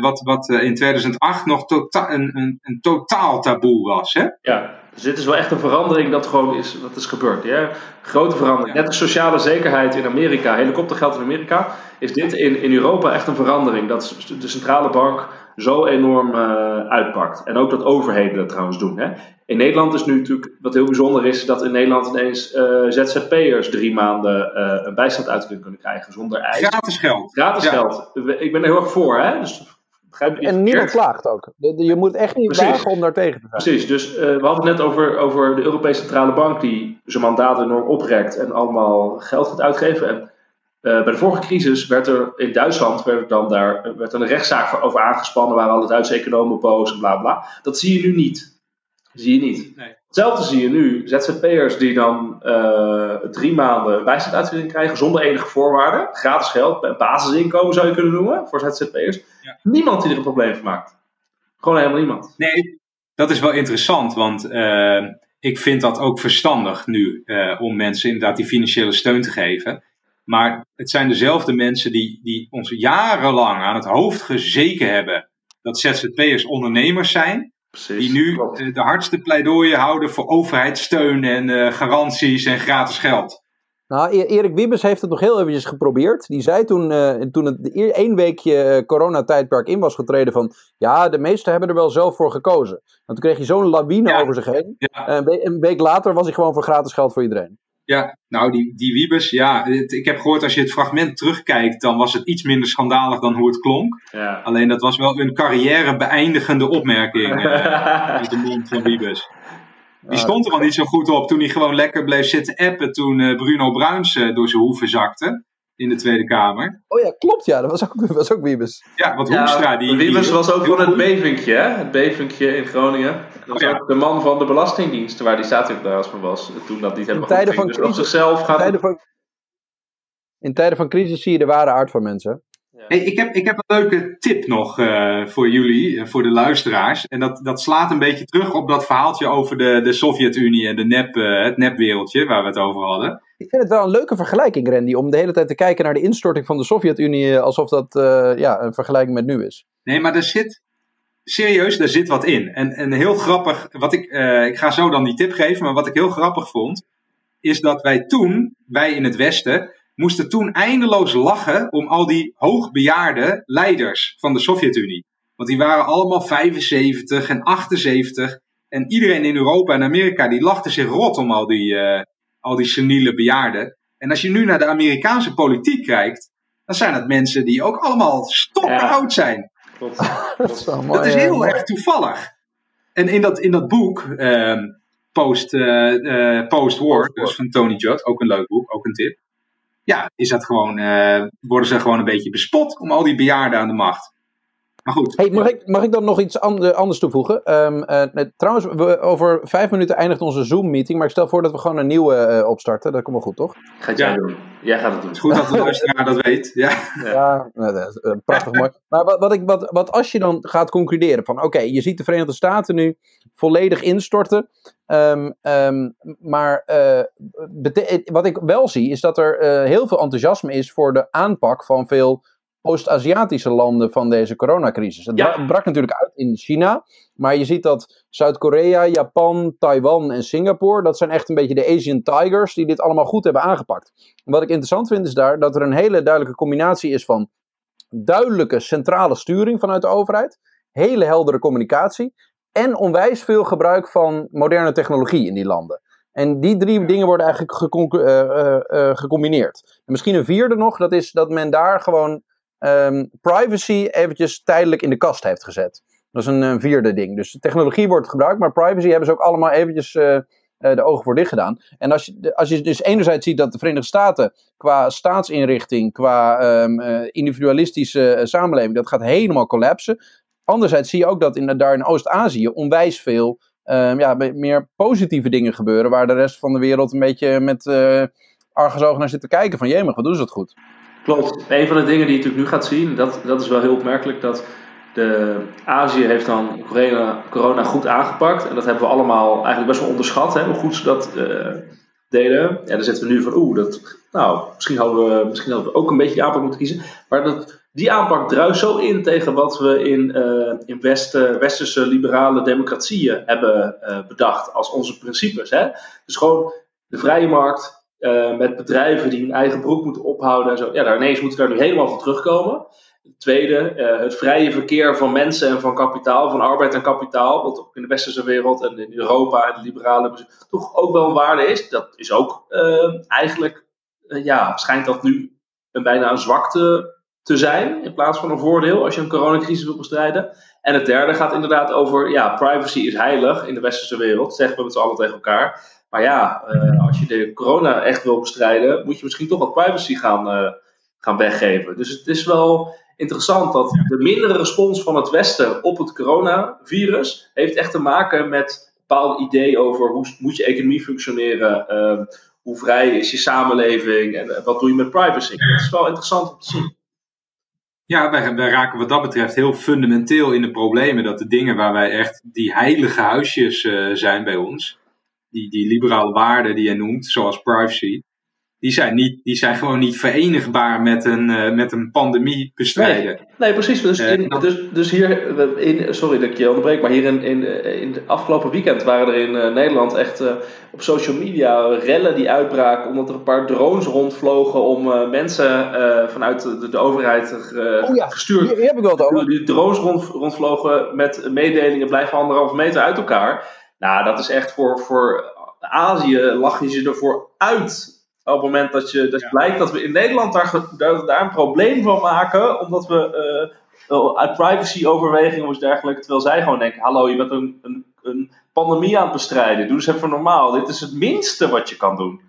wat, wat in 2008 nog tota een, een, een, totaal taboe was. Hè? Ja, dus dit is wel echt een verandering dat gewoon is, wat is gebeurd. Ja? Grote verandering. Net de sociale zekerheid in Amerika, helikoptergeld in Amerika, is dit in, in Europa echt een verandering. Dat de centrale bank zo enorm uh, uitpakt. En ook dat overheden dat trouwens doen. Hè? In Nederland is nu natuurlijk, wat heel bijzonder is, dat in Nederland ineens uh, ZZP'ers drie maanden uh, een bijstandsuitkering kunnen krijgen zonder eisen. Gratis geld. Gratis geld. Ik ben er heel erg voor, hè? Dus en niemand klaagt ook. Je moet echt niet wagen om daar tegen te gaan. Precies, dus uh, we hadden het net over, over de Europese Centrale Bank die zijn mandaat enorm oprekt en allemaal geld gaat uitgeven. En uh, bij de vorige crisis werd er in Duitsland werd er dan daar, werd er een rechtszaak over aangespannen, waar alle Duitse economen boos en bla bla. Dat zie je nu niet. Dat zie je niet. Nee. Hetzelfde zie je nu. ZZP'ers die dan uh, drie maanden bijstandsuitkering krijgen zonder enige voorwaarden. Gratis geld, een basisinkomen zou je kunnen noemen voor ZZP'ers. Niemand die er een probleem van maakt. Gewoon helemaal niemand. Nee, dat is wel interessant, want uh, ik vind dat ook verstandig nu uh, om mensen inderdaad die financiële steun te geven. Maar het zijn dezelfde mensen die, die ons jarenlang aan het hoofd gezeken hebben dat ZZP'ers ondernemers zijn. Precies, die nu de hardste pleidooien houden voor overheidssteun en garanties en gratis geld. Nou, e- Erik Wiebes heeft het nog heel eventjes geprobeerd. Die zei toen, uh, toen het één weekje uh, coronatijdperk in was getreden van... Ja, de meesten hebben er wel zelf voor gekozen. Want toen kreeg hij zo'n lawine over zich heen. een, een week later was hij gewoon voor gratis geld voor iedereen. Ja, nou, die, die Wiebes, ja. ik heb gehoord als je het fragment terugkijkt, dan was het iets minder schandalig dan hoe het klonk. Ja. Alleen dat was wel een carrière beëindigende opmerking. uh, de mond van Wiebes. Die stond er al niet zo goed op toen hij gewoon lekker bleef zitten appen toen uh, Bruno Bruins uh, door zijn hoeven zakte in de Tweede Kamer. Oh ja, klopt ja, dat was ook, was ook Wiebes. Ja, want Hoekstra die... Wiebes was ook van het bevinkje, hè? Het bevinkje in Groningen. Dat was ook de man van de Belastingdienst, waar die staatssecretaris van was. Toen dat niet helemaal in tijden van dus crisis, zichzelf gaat... In tijden, van, in tijden van crisis zie je de ware aard van mensen. Hey, ik, heb, ik heb een leuke tip nog uh, voor jullie, uh, voor de luisteraars. En dat, dat slaat een beetje terug op dat verhaaltje over de, de Sovjet-Unie en de nep, uh, het nepwereldje waar we het over hadden. Ik vind het wel een leuke vergelijking, Randy, om de hele tijd te kijken naar de instorting van de Sovjet-Unie alsof dat ja, een vergelijking met nu is. Nee, maar er zit, serieus, daar zit wat in. En, en heel grappig, wat ik, ik ga zo dan die tip geven, maar wat ik heel grappig vond, is dat wij toen, wij in het Westen, moesten toen eindeloos lachen om al die hoogbejaarde leiders van de Sovjet-Unie. Want die waren allemaal 75 en 78. En iedereen in Europa en Amerika die lachte zich rot om al die, uh, al die seniele bejaarden. En als je nu naar de Amerikaanse politiek kijkt, dan zijn het mensen die ook allemaal stokoud zijn. dat is, mooi, dat is heel erg toevallig. En in dat, in dat boek, uh, Post, uh, Post War, dus van Tony Judd, ook een leuk boek, ook een tip ja, is dat gewoon, uh, worden ze gewoon een beetje bespot om al die bejaarden aan de macht. Maar goed. Hey, mag, ik, mag ik dan nog iets anders toevoegen? Um, uh, trouwens, we, over vijf minuten eindigt onze Zoom-meeting. Maar ik stel voor dat we gewoon een nieuwe uh, opstarten. Dat komt wel goed, toch? Gaat jij ja. doen. Jij gaat het doen. Het is goed dat de luisteraar dat weet. Ja, ja nou, dat is, prachtig mooi. Maar wat, wat, ik, wat, wat als je dan gaat concluderen van... Oké, je ziet de Verenigde Staten nu volledig instorten. Um, um, maar wat ik wel zie is dat er heel veel enthousiasme is voor de aanpak van veel Oost-Aziatische landen van deze coronacrisis. Het brak natuurlijk uit in China, maar je ziet dat Zuid-Korea, Japan, Taiwan en Singapore, dat zijn echt een beetje de Asian Tigers die dit allemaal goed hebben aangepakt. wat ik interessant vind is daar dat er een hele duidelijke combinatie is van duidelijke centrale sturing vanuit de overheid, hele heldere communicatie en onwijs veel gebruik van moderne technologie in die landen. En die drie dingen worden eigenlijk uh, uh, gecombineerd. En misschien een vierde nog, dat is dat men daar gewoon um, privacy eventjes tijdelijk in de kast heeft gezet. Dat is een, vierde ding. Dus technologie wordt gebruikt, maar privacy hebben ze ook allemaal eventjes uh, de ogen voor dicht gedaan. En als je, als je dus enerzijds ziet dat de Verenigde Staten qua staatsinrichting, qua um, uh, individualistische samenleving, dat gaat helemaal collapsen. Anderzijds zie je ook dat in, daar in Oost-Azië onwijs veel um, ja, meer positieve dingen gebeuren, waar de rest van de wereld een beetje met uh, argusogen naar zit te kijken van jemig, wat doen ze dat goed. Klopt. Een van de dingen die je natuurlijk nu gaat zien, dat, dat is wel heel opmerkelijk, dat de Azië heeft dan corona, corona goed aangepakt. En dat hebben we allemaal eigenlijk best wel onderschat, hè, hoe goed ze dat uh, deden. Ja, dan zitten we nu van, oeh, dat, nou, misschien hadden, we, misschien hadden we ook een beetje die aanpak moeten kiezen. Maar dat, die aanpak druist zo in tegen wat we in, uh, in Westen, westerse liberale democratieën hebben bedacht als onze principes. Hè? Dus gewoon de vrije markt uh, met bedrijven die hun eigen broek moeten ophouden en zo. Ja, daar ineens moeten we daar nu helemaal van terugkomen. tweede, het vrije verkeer van mensen en van kapitaal, van arbeid en kapitaal, wat ook in de westerse wereld en in Europa en de liberale toch ook wel een waarde is. Dat is ook eigenlijk, ja, schijnt dat nu een bijna een zwakte te zijn in plaats van een voordeel als je een coronacrisis wil bestrijden. En het derde gaat inderdaad over, ja, privacy is heilig in de westerse wereld, zeggen we met z'n allen tegen elkaar. Maar ja, uh, als je de corona echt wil bestrijden, moet je misschien toch wat privacy gaan, uh, gaan weggeven. Dus het is wel interessant dat de mindere respons van het Westen op het coronavirus heeft echt te maken met een bepaald idee over hoe moet je economie functioneren, uh, hoe vrij is je samenleving en wat doe je met privacy. Het is wel interessant om te zien. Ja, wij, wij, raken wat dat betreft heel fundamenteel in de problemen. Dat de dingen waar wij echt die heilige huisjes uh, zijn bij ons, die, die liberale waarden die je noemt, zoals privacy, die zijn, niet, die zijn gewoon niet verenigbaar met een, uh, met een pandemie bestrijden. Nee, nee precies. Dus, in, uh, dus, dus hier, in, sorry dat ik je onderbreek, maar hier in, in, in het afgelopen weekend waren er in uh, Nederland echt op social media rellen die uitbraken omdat er een paar drones rondvlogen om mensen vanuit de, de overheid oh ja, gestuurd. Hier, hier heb ik wel over. Die drones rond, rondvlogen met mededelingen blijven anderhalve meter uit elkaar. Nou, dat is echt voor, voor Azië lach je ze ervoor uit op het moment dat je dat ja. blijkt dat we in Nederland daar, daar, een probleem van maken, omdat we uh, uit privacy overwegingen of iets dergelijks, terwijl zij gewoon denken, hallo, je bent een, een, een pandemie aan het bestrijden, doe eens even normaal, dit is het minste wat je kan doen.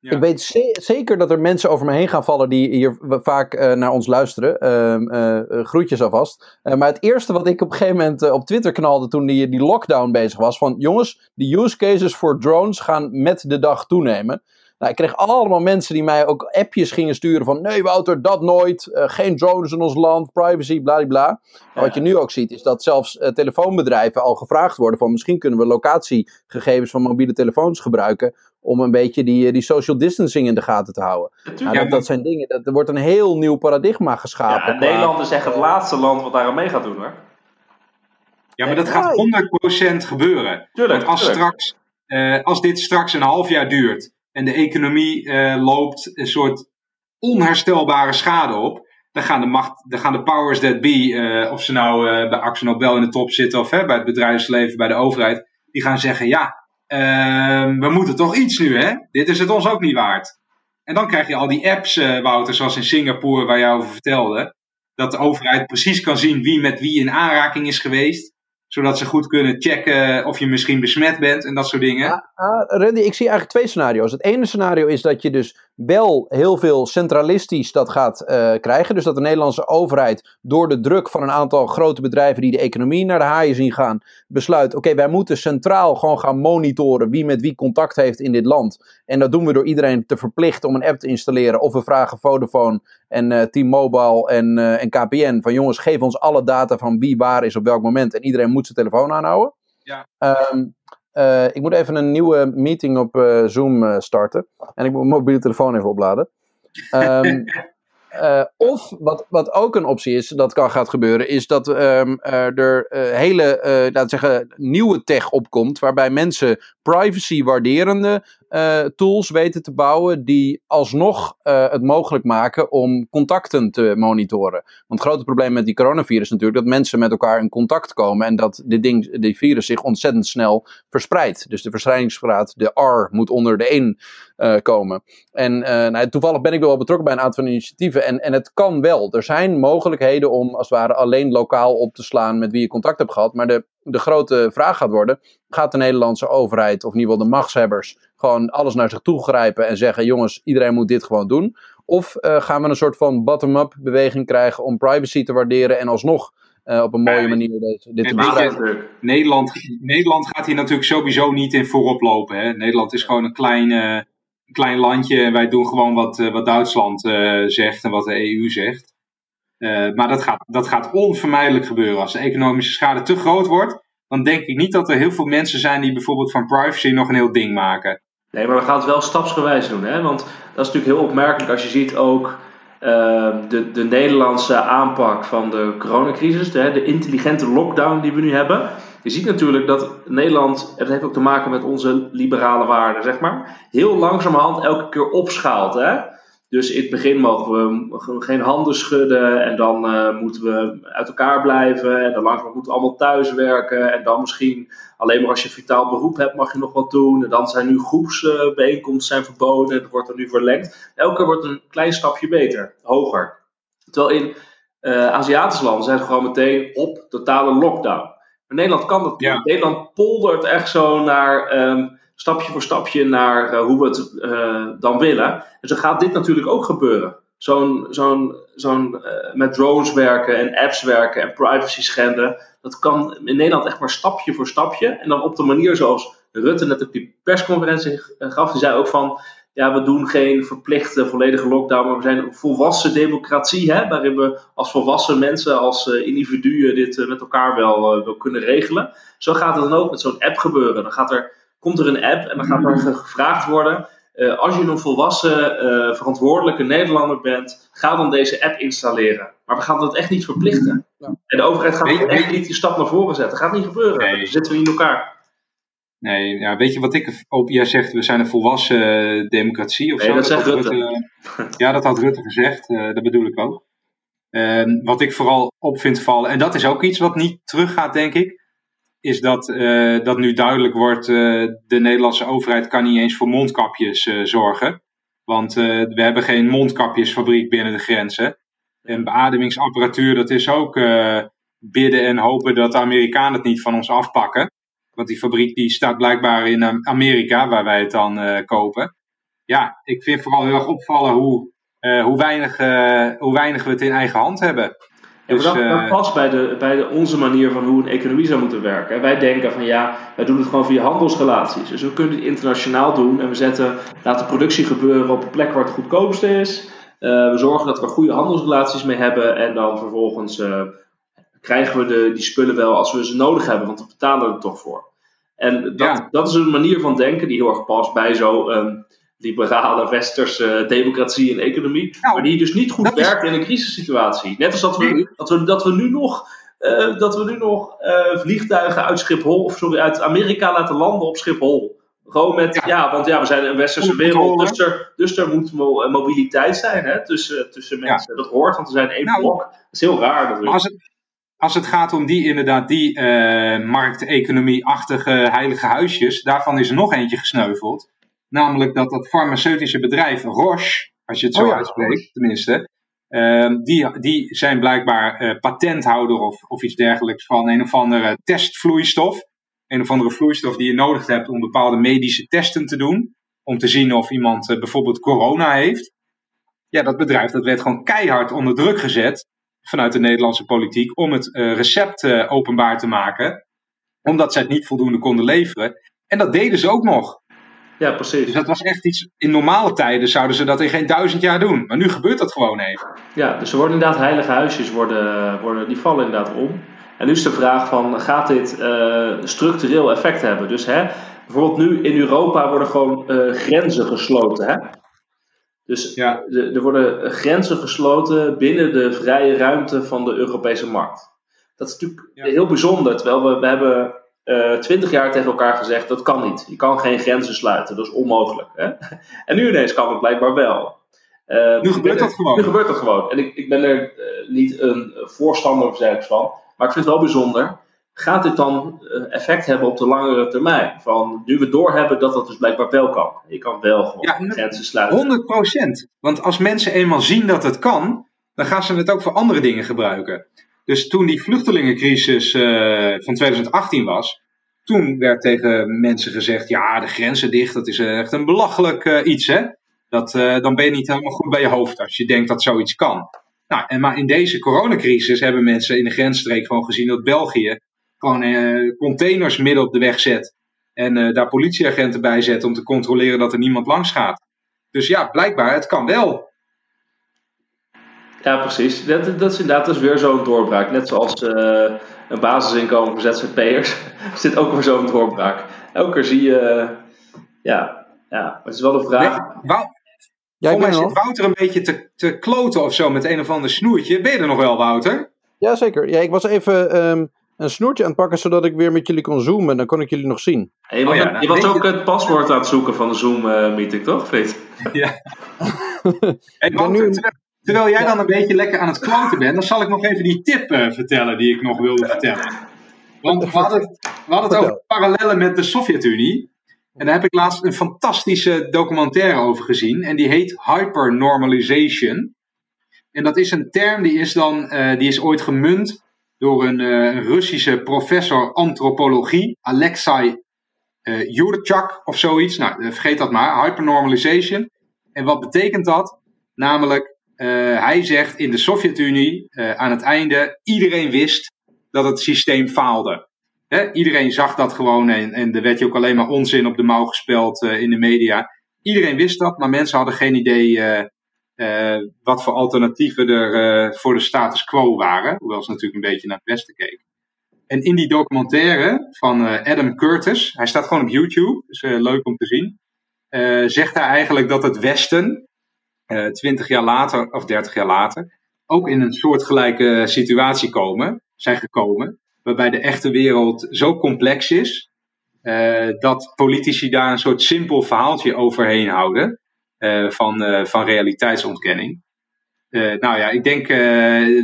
Ik weet ze zeker dat er mensen over me heen gaan vallen die hier vaak uh, naar ons luisteren. Uh, groetjes alvast. maar het eerste wat ik op een gegeven moment op Twitter knalde toen die, die lockdown bezig was: van jongens, de use cases voor drones gaan met de dag toenemen. Nou, ik kreeg allemaal mensen die mij ook appjes gingen sturen van... Nee Wouter, dat nooit. Uh, geen drones in ons land. Privacy, bladibla. Ja. Wat je nu ook ziet is dat zelfs uh, telefoonbedrijven al gevraagd worden van... Misschien kunnen we locatiegegevens van mobiele telefoons gebruiken... Om een beetje die, die social distancing in de gaten te houden. Nou, dat, dat, zijn dingen. Dat, er wordt een heel nieuw paradigma geschapen. Ja, Nederland is echt het laatste land wat daar aan mee gaat doen hoor. Ja, maar dat gaat 100% gebeuren. Tuurlijk, Want als, tuurlijk. Straks, uh, als dit straks een half jaar duurt en de economie uh, loopt een soort onherstelbare schade op. Dan gaan de, macht, dan gaan de powers that be, uh, of ze nou uh, bij Axel Nobel in de top zitten of hè, bij het bedrijfsleven, bij de overheid, die gaan zeggen: ja, we moeten toch iets nu, hè? Dit is het ons ook niet waard. En dan krijg je al die apps, Wouter, zoals in Singapore, waar jij over vertelde. Dat de overheid precies kan zien wie met wie in aanraking is geweest zodat ze goed kunnen checken of je misschien besmet bent en dat soort dingen. Ja, uh, Randy, ik zie eigenlijk twee scenario's. Het ene scenario is dat je dus wel heel veel centralistisch dat gaat uh, krijgen. Dus dat de Nederlandse overheid door de druk van een aantal grote bedrijven die de economie naar de haaien zien gaan, besluit: oké, wij moeten centraal gewoon gaan monitoren wie met wie contact heeft in dit land. En dat doen we door iedereen te verplichten om een app te installeren. Of we vragen Vodafone en uh, T-Mobile en, uh, en KPN van jongens, geef ons alle data van wie waar is op welk moment. En iedereen moet zijn telefoon aanhouden. Ja. Um, uh, ik moet even een nieuwe meeting op uh, Zoom uh, starten. En ik moet mijn mobiele telefoon even opladen. Um, of wat, wat ook een optie is, dat kan gaat gebeuren, is dat um, er hele, laten we zeggen, nieuwe tech opkomt. Waarbij mensen privacy waarderende uh, tools weten te bouwen die alsnog uh, het mogelijk maken om contacten te monitoren. Want het grote probleem met die coronavirus is natuurlijk dat mensen met elkaar in contact komen en dat dit ding, die virus zich ontzettend snel verspreidt. Dus de verspreidingsgraad, de R, moet onder de 1 uh, komen. En nou, toevallig ben ik wel betrokken bij een aantal initiatieven en, en het kan wel. Er zijn mogelijkheden om als het ware alleen lokaal op te slaan met wie je contact hebt gehad, maar de de grote vraag gaat worden: gaat de Nederlandse overheid, of in ieder geval de machtshebbers, gewoon alles naar zich toe grijpen en zeggen: jongens, iedereen moet dit gewoon doen? Of uh, gaan we een soort van bottom-up beweging krijgen om privacy te waarderen en alsnog uh, op een mooie manier deze, dit te bestrijden? Nederland, Nederland gaat hier natuurlijk sowieso niet in voorop lopen. Hè? Nederland is gewoon een klein, uh, een klein landje en wij doen gewoon wat, wat Duitsland zegt en wat de EU zegt. Uh, maar dat gaat, dat gaat onvermijdelijk gebeuren. Als de economische schade te groot wordt, dan denk ik niet dat er heel veel mensen zijn die bijvoorbeeld van privacy nog een heel ding maken. Nee, maar we gaan het wel stapsgewijs doen. Hè? Want dat is natuurlijk heel opmerkelijk als je ziet ook uh, de, de Nederlandse aanpak van de coronacrisis, de, de intelligente lockdown die we nu hebben. Je ziet natuurlijk dat Nederland, het heeft ook te maken met onze liberale waarden, zeg maar, heel langzamerhand elke keer opschaalt. Hè? Dus in het begin mogen we geen handen schudden en dan uh, moeten we uit elkaar blijven en dan langzaam moeten we allemaal thuiswerken en dan misschien alleen maar als je vitaal beroep hebt mag je nog wat doen en dan zijn nu groepsbijeenkomsten zijn verboden en dat wordt er nu verlengd. Elke keer wordt een klein stapje beter, hoger. Terwijl in uh, Aziatische landen zijn ze gewoon meteen op totale lockdown. Maar Nederland kan dat niet. Nederland poldert echt zo naar um, stapje voor stapje naar uh, hoe we het uh, dan willen. En zo gaat dit natuurlijk ook gebeuren. Zo'n, zo'n, zo'n uh, met drones werken en apps werken en privacy schenden. Dat kan in Nederland echt maar stapje voor stapje. En dan op de manier zoals Rutte net op die persconferentie gaf. Die zei ook van, ja, we doen geen verplichte volledige lockdown, maar we zijn een volwassen democratie, hè, waarin we als volwassen mensen, als individuen dit met elkaar wel, wel kunnen regelen. Zo gaat het dan ook met zo'n app gebeuren. Dan gaat er, komt er een app en dan gaat er gevraagd worden, als je een volwassen, verantwoordelijke Nederlander bent, ga dan deze app installeren. Maar we gaan dat echt niet verplichten. Ja. En de overheid gaat weet, echt niet die stap naar voren zetten. Dat gaat niet gebeuren. Nee. Dan zitten we in elkaar. Nee, ja, weet je wat ik op, jij zegt, we zijn een volwassen democratie of nee, zo. dat zegt Rutte. Rutte. Ja, dat had Rutte gezegd, uh, dat bedoel ik ook. Uh, wat ik vooral op vind vallen, en dat is ook iets wat niet teruggaat, denk ik, is dat, uh, dat nu duidelijk wordt, de Nederlandse overheid kan niet eens voor mondkapjes zorgen. Want we hebben geen mondkapjesfabriek binnen de grenzen. En beademingsapparatuur, dat is ook bidden en hopen dat de Amerikanen het niet van ons afpakken. Want die fabriek die staat blijkbaar in Amerika, waar wij het dan uh, kopen. Ja, ik vind vooral heel erg opvallen hoe, uh, hoe, weinig, uh, hoe weinig we het in eigen hand hebben. Ja, dus, dat, dat, past bij, de, bij de, onze manier van hoe een economie zou moeten werken. Wij denken van ja, wij doen het gewoon via handelsrelaties. Dus we kunnen het internationaal doen en we zetten, laten productie gebeuren op een plek waar het goedkoopste is. we zorgen dat we goede handelsrelaties mee hebben en dan vervolgens krijgen we de, die spullen wel als we ze nodig hebben, want we betalen er toch voor. En dat, ja. dat is een manier van denken die heel erg past bij zo'n um, liberale westerse democratie en economie, nou, maar die dus niet goed werkt is... in een crisissituatie. Net als dat we, nee. dat we, dat we nu nog, uh, dat we nu nog uh, vliegtuigen uit Schiphol, of sorry, uit Amerika laten landen op Schiphol. Gewoon met, ja, ja want ja, we zijn een westerse wereld, dus er, dus er moet mo mobiliteit zijn hè, tussen, tussen mensen. Ja. Dat hoort, want we zijn één nou, blok. Dat is heel raar. Dat als het, als het gaat om die inderdaad, die uh, markteconomie-achtige heilige huisjes, daarvan is er nog eentje gesneuveld. Namelijk dat dat farmaceutische bedrijf Roche, als je het zo oh ja, uitspreekt, tenminste, uh, die, die zijn blijkbaar uh, patenthouder of, of iets dergelijks van een of andere testvloeistof. Een of andere vloeistof die je nodig hebt om bepaalde medische testen te doen. Om te zien of iemand uh, bijvoorbeeld corona heeft. Ja, dat bedrijf dat werd gewoon keihard onder druk gezet vanuit de Nederlandse politiek om het uh, recept openbaar te maken, omdat zij het niet voldoende konden leveren. En dat deden ze ook nog. Ja, precies. Dus dat was echt iets. In normale tijden zouden ze dat in geen duizend jaar doen. Maar nu gebeurt dat gewoon even. Ja, dus er worden inderdaad heilige huisjes, worden, worden, die vallen inderdaad om. En nu is de vraag van, gaat dit uh, structureel effect hebben? Dus hè, bijvoorbeeld nu in Europa worden gewoon grenzen gesloten. Hè? Dus ja. er worden grenzen gesloten binnen de vrije ruimte van de Europese markt. Dat is natuurlijk heel bijzonder, terwijl we, we hebben uh, twintig jaar tegen elkaar gezegd dat kan niet. Je kan geen grenzen sluiten, dat is onmogelijk. Hè? En nu ineens kan het blijkbaar wel. Uh, nu gebeurt dat gewoon. Nu gebeurt dat gewoon. En ik, ik ben er uh, niet een voorstander van, maar ik vind het wel bijzonder gaat dit dan eh, effect hebben op de langere termijn? Van nu we doorhebben dat dat dus blijkbaar wel kan. Je kan wel gewoon ja, grenzen sluiten. 100% Want als mensen eenmaal zien dat het kan, dan gaan ze het ook voor andere dingen gebruiken. Dus toen die vluchtelingencrisis uh, van 2018 was, toen werd tegen mensen gezegd: ja, de grenzen dicht, dat is echt een belachelijk uh, iets, hè? Dat, dan ben je niet helemaal goed bij je hoofd als je denkt dat zoiets kan. Nou, en maar in deze coronacrisis hebben mensen in de grensstreek gewoon gezien dat België gewoon containers midden op de weg zet. En daar politieagenten bij zet om te controleren dat er niemand langs gaat. Dus ja, blijkbaar, het kan wel. Ja, precies. Dat, dat is inderdaad dat is weer zo'n doorbraak. Net zoals uh, een basisinkomen voor ZZP'ers. is dit ook weer zo'n doorbraak. Elke keer zie je ja, Ja, het is wel een vraag. Wou, ja, ik ben zit Wouter een beetje te, te kloten of zo met een of ander snoertje. Ben je er nog wel, Wouter? Jazeker. Ja, ik was even ehm, een snoertje aan het pakken zodat ik weer met jullie kon zoomen. Dan kon ik jullie nog zien. Hey, oh, ja, je was ook het paswoord aan het zoeken van de Zoom-meeting, toch, Frit? Ja. hey, Wouter, terwijl, terwijl, jij dan een beetje lekker aan het kloten bent, dan zal ik nog even die tip uh, vertellen die ik nog wilde vertellen. Want we hadden, we hadden het over parallellen met de Sovjet-Unie. En daar heb ik laatst een fantastische documentaire over gezien. En die heet Hypernormalization. En dat is een term die is, dan, uh, die is ooit gemunt door een uh, Russische professor antropologie, Alexei uh, Yurchak of zoiets. Nou, vergeet dat maar. Hypernormalization. En wat betekent dat? Namelijk, hij zegt in de Sovjet-Unie aan het einde, iedereen wist dat het systeem faalde. Iedereen zag dat gewoon en, en er werd je ook alleen maar onzin op de mouw gespeld uh, in de media. Iedereen wist dat, maar mensen hadden geen idee wat voor alternatieven er voor de status quo waren. Hoewel ze natuurlijk een beetje naar het westen keken. En in die documentaire van Adam Curtis, hij staat gewoon op YouTube, dus leuk om te zien, zegt hij eigenlijk dat het Westen, twintig jaar later of dertig jaar later, ook in een soortgelijke situatie komen, zijn gekomen waarbij de echte wereld zo complex is, uh, dat politici daar een soort simpel verhaaltje overheen houden uh, van, uh, van realiteitsontkenning. nou ja, ik denk,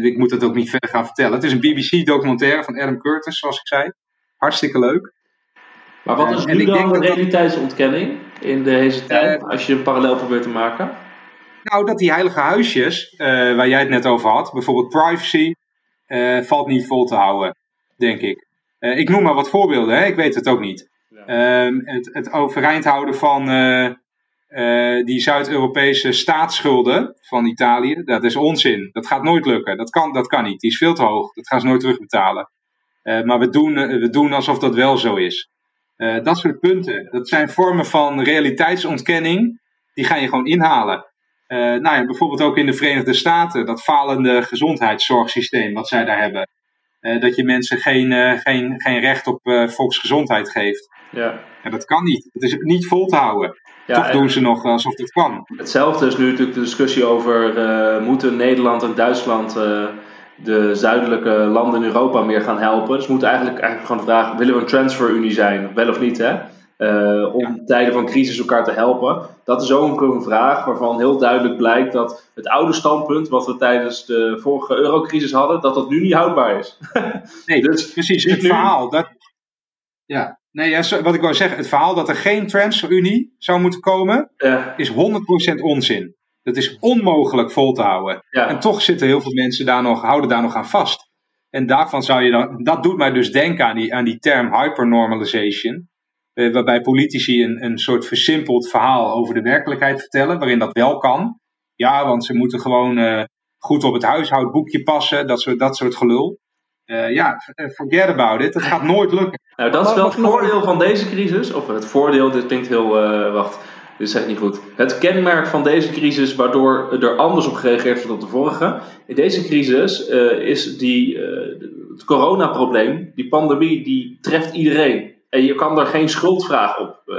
ik moet het ook niet verder gaan vertellen. Het is een BBC-documentaire van Adam Curtis, zoals ik zei. Hartstikke leuk. Maar wat is nu dan de realiteitsontkenning in deze tijd, als je een parallel probeert te maken? Nou, dat die heilige huisjes, waar jij het net over had, bijvoorbeeld privacy, valt niet vol te houden denk ik. Uh, ik noem maar wat voorbeelden, hè? ik weet het ook niet. Ja. Uh, het, het, overeind houden van die Zuid-Europese staatsschulden van Italië, dat is onzin. Dat gaat nooit lukken. Dat kan, dat kan niet. Die is veel te hoog. Dat gaan ze nooit terugbetalen. maar we doen, we doen alsof dat wel zo is. dat soort punten, dat zijn vormen van realiteitsontkenning. Die ga je gewoon inhalen. Nou ja, bijvoorbeeld ook in de Verenigde Staten, dat falende gezondheidszorgsysteem wat zij daar hebben. Uh, dat je mensen geen, uh, geen, geen recht op volksgezondheid geeft. Ja. En dat kan niet. Het is niet vol te houden. Ja, Toch doen ze nog alsof het kan. Hetzelfde is nu natuurlijk de discussie over moeten Nederland en Duitsland de zuidelijke landen in Europa meer gaan helpen. Dus we moeten eigenlijk, eigenlijk gewoon vragen, willen we een transferunie zijn? Wel of niet hè? Uh, om ja. tijden van crisis elkaar te helpen. Dat is ook een vraag waarvan heel duidelijk blijkt dat het oude standpunt wat we tijdens de vorige eurocrisis hadden, dat dat nu niet houdbaar is. nee, dus precies. Het nu... verhaal. Dat, ja, nee, ja, wat ik wou zeggen, het verhaal dat er geen transferunie zou moeten komen, ja. is 100% onzin. Dat is onmogelijk vol te houden. En toch zitten heel veel mensen daar nog, houden daar nog aan vast. En daarvan zou je dan, dat doet mij dus denken aan die, aan die term hypernormalization. Uh, waarbij politici een, een soort versimpeld verhaal over de werkelijkheid vertellen, waarin dat wel kan. Ja, want ze moeten gewoon uh, goed op het huishoudboekje passen, dat soort, dat soort gelul. Uh, ja, forget about it. Dat gaat nooit lukken. Nou, dat is wel het voordeel van deze crisis. Of het voordeel, dit klinkt heel. wacht, dit is echt niet goed. Het kenmerk van deze crisis, waardoor er anders op gereageerd wordt op de vorige. In deze crisis is die, het coronaprobleem, die pandemie, die treft iedereen. En je kan er geen schuldvraag op uh,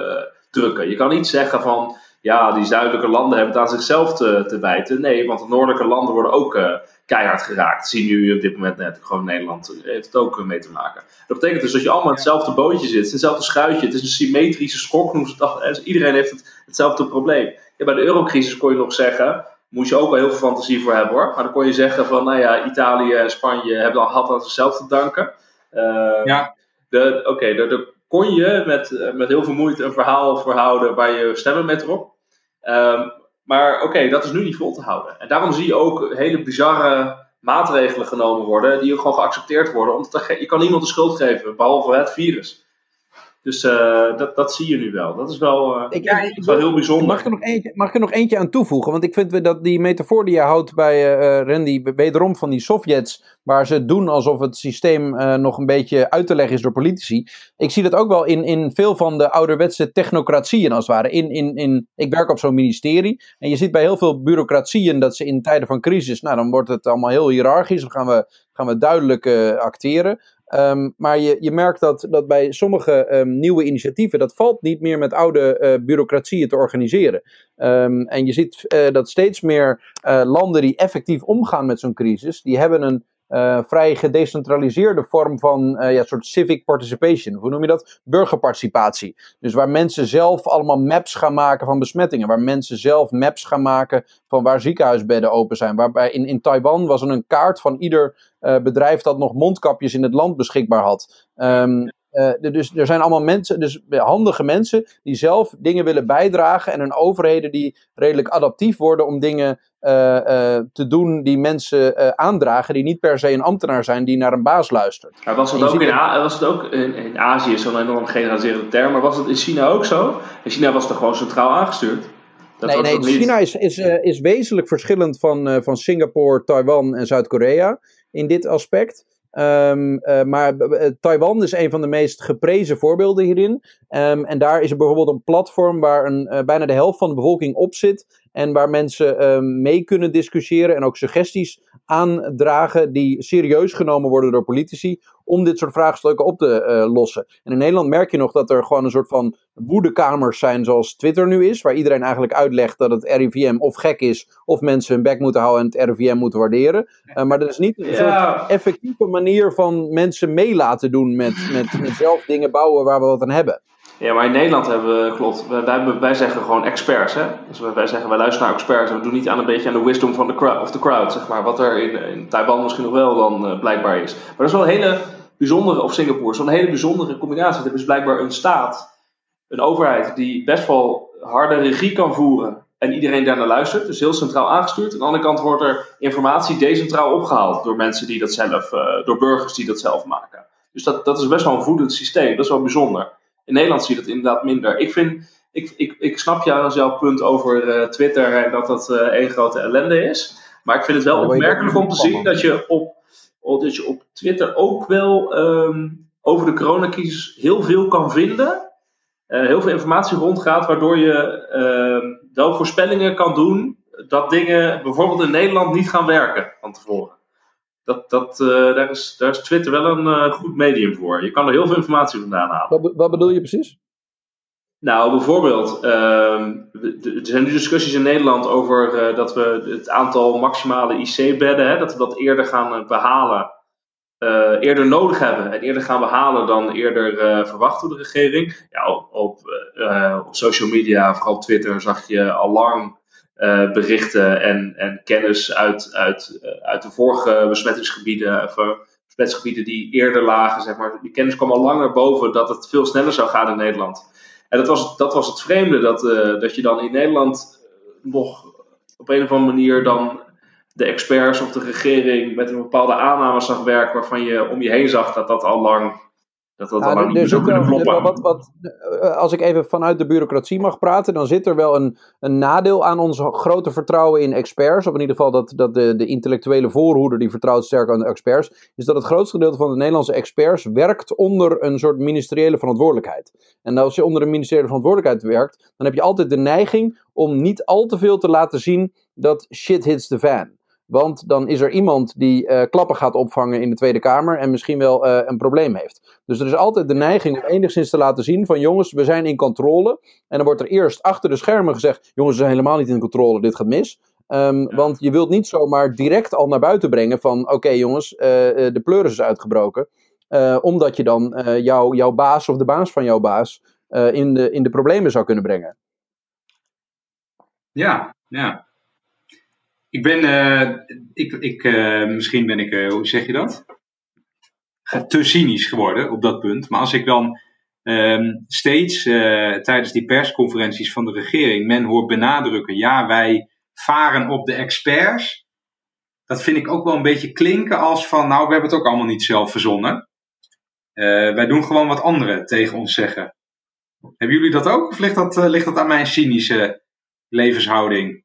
drukken. Je kan niet zeggen van, ja, die zuidelijke landen hebben het aan zichzelf te, te wijten. Nee, want de noordelijke landen worden ook uh, keihard geraakt. Dat zie je nu op dit moment net. Gewoon Nederland heeft het ook mee te maken. Dat betekent dus dat je allemaal in hetzelfde bootje zit. Is hetzelfde schuitje. Het is een symmetrische schok, noemen ze dat. Dus iedereen heeft het, hetzelfde probleem. Ja, bij de eurocrisis kon je nog zeggen, moest je ook wel heel veel fantasie voor hebben hoor. Maar dan kon je zeggen van, nou ja, Italië en Spanje hebben al had aan zichzelf te danken. Uh, ja. Oké, okay, de, de kon je met, eh, met heel veel moeite een verhaal verhouden waar je stemmen met erop. Um, maar oké, dat is nu niet vol te houden. En daarom zie je ook hele bizarre maatregelen genomen worden, die gewoon geaccepteerd worden. Omdat je kan niemand de schuld geven, behalve het virus. Dus uh, dat, dat zie je nu wel. Dat is wel, uh, ik, ja, ik, wel heel bijzonder. Mag ik, er nog eentje, mag ik er nog eentje aan toevoegen? Want ik vind dat die metafoor die je houdt bij uh, Randy, wederom van die Sovjets, waar ze doen alsof het systeem nog een beetje uit te leggen is door politici. Ik zie dat ook wel in, in veel van de ouderwetse technocratieën als het ware. In, in, in, ik werk op zo'n ministerie en je ziet bij heel veel bureaucratieën dat ze in tijden van crisis, nou dan wordt het allemaal heel hiërarchisch, dan gaan we, gaan we duidelijk acteren. Ehm, maar je, je merkt dat, dat bij sommige ehm, nieuwe initiatieven, dat valt niet meer met oude uh, bureaucratieën te organiseren. Ehm, en je ziet uh, dat steeds meer uh, landen die effectief omgaan met zo'n crisis, die hebben een uh, vrij gedecentraliseerde vorm van uh, ja, soort civic participation. Hoe noem je dat? Burgerparticipatie. Dus waar mensen zelf allemaal maps gaan maken van besmettingen. Waar mensen zelf maps gaan maken van waar ziekenhuisbedden open zijn. Waarbij in, in Taiwan was er een kaart van ieder uh, bedrijf dat nog mondkapjes in het land beschikbaar had. Um, uh, dus er zijn allemaal mensen, dus handige mensen die zelf dingen willen bijdragen en een overheden die redelijk adaptief worden om dingen uh, uh, te doen die mensen aandragen, die niet per se een ambtenaar zijn die naar een baas luistert. Maar was het, ook in, A was het ook in, in Azië, zo'n enorm generaliserende term, maar was het in China ook zo? In China was het gewoon centraal aangestuurd. Dat nee, nee China is, is, is wezenlijk verschillend van, van Singapore, Taiwan en Zuid-Korea in dit aspect. Um, uh, maar Taiwan is een van de meest geprezen voorbeelden hierin. Um, en daar is er bijvoorbeeld een platform waar een, bijna de helft van de bevolking op zit. En waar mensen um, mee kunnen discussiëren en ook suggesties aandragen die serieus genomen worden door politici om dit soort vraagstukken op te uh, lossen. En in Nederland merk je nog dat er gewoon een soort van woedekamers zijn zoals Twitter nu is, waar iedereen eigenlijk uitlegt dat het RIVM of gek is of mensen hun bek moeten houden en het RIVM moeten waarderen. Uh, maar dat is niet een ja. soort effectieve manier van mensen mee laten doen met, met, met zelf dingen bouwen waar we wat aan hebben. Ja, maar in Nederland hebben we, klopt, wij, wij zeggen gewoon experts. Hè? Dus wij zeggen, wij luisteren naar experts en we doen niet aan een beetje aan de wisdom van de crowd, of the crowd, zeg maar. Wat er in, in Taiwan misschien nog wel dan uh, blijkbaar is. Maar dat is wel een hele bijzondere, of Singapore, zo'n hele bijzondere combinatie. Er is blijkbaar een staat, een overheid, die best wel harde regie kan voeren. En iedereen daar naar luistert, dus heel centraal aangestuurd. Aan de andere kant wordt er informatie decentraal opgehaald door mensen die dat zelf, uh, door burgers die dat zelf maken. Dus dat, dat is best wel een voedend systeem, dat is wel bijzonder. In Nederland zie je dat inderdaad minder. Ik, vind, ik, ik, ik snap jou, jouw punt over uh, Twitter en dat dat uh, één grote ellende is. Maar ik vind het wel opmerkelijk om te zien dat je op, dat je op Twitter ook wel um, over de coronacrisis heel veel kan vinden. Uh, heel veel informatie rondgaat, waardoor je uh, wel voorspellingen kan doen dat dingen bijvoorbeeld in Nederland niet gaan werken van tevoren. Dat, dat, uh, daar, is, daar is Twitter wel een uh, goed medium voor. Je kan er heel veel informatie vandaan halen. Wat, wat bedoel je precies? Nou, bijvoorbeeld, uh, er zijn nu discussies in Nederland over uh, dat we het aantal maximale IC-bedden, dat we dat eerder gaan behalen, eerder nodig hebben en eerder gaan behalen dan eerder verwacht door de regering. Ja, op, op, op social media, vooral op Twitter, zag je al lang uh, berichten en, en kennis uit, uit, uh, uit de vorige besmettingsgebieden, of uh, besmettingsgebieden die eerder lagen, zeg maar. Die kennis kwam al langer boven dat het veel sneller zou gaan in Nederland. En dat was, dat was het vreemde, dat, dat je dan in Nederland nog op een of andere manier dan de experts of de regering met een bepaalde aanname zag werken waarvan je om je heen zag dat dat al lang dat kunnen kloppen. Wat, wat, eh, als ik even vanuit de bureaucratie mag praten, dan zit er wel een, een nadeel aan ons grote vertrouwen in experts. Of in ieder geval dat, dat de, de intellectuele voorhoeder die vertrouwt sterk aan de experts. Is dat het grootste gedeelte van de Nederlandse experts werkt onder een soort ministeriële verantwoordelijkheid. En als je onder een ministeriële verantwoordelijkheid werkt, dan heb je altijd de neiging om niet al te veel te laten zien dat shit hits the fan. Want dan is er iemand die uh, klappen gaat opvangen in de Tweede Kamer en misschien wel uh, een probleem heeft. Dus er is altijd de neiging om enigszins te laten zien van jongens, we zijn in controle. En dan wordt er eerst achter de schermen gezegd, jongens, we zijn helemaal niet in controle, dit gaat mis. Um, ja. Want je wilt niet zomaar direct al naar buiten brengen van oké okay, jongens, uh, de pleuris is uitgebroken. omdat je dan jou, jouw baas of de baas van jouw baas in, de, in de problemen zou kunnen brengen. Ja, ja. Ik ben, uh, ik, ik, uh, misschien ben ik, uh, hoe zeg je dat? Te cynisch geworden op dat punt. Maar als ik dan um, steeds tijdens die persconferenties van de regering men hoort benadrukken, ja, wij varen op de experts. Dat vind ik ook wel een beetje klinken als van, nou, we hebben het ook allemaal niet zelf verzonnen. wij doen gewoon wat anderen tegen ons zeggen. Hebben jullie dat ook? Of dat, ligt dat aan mijn cynische levenshouding?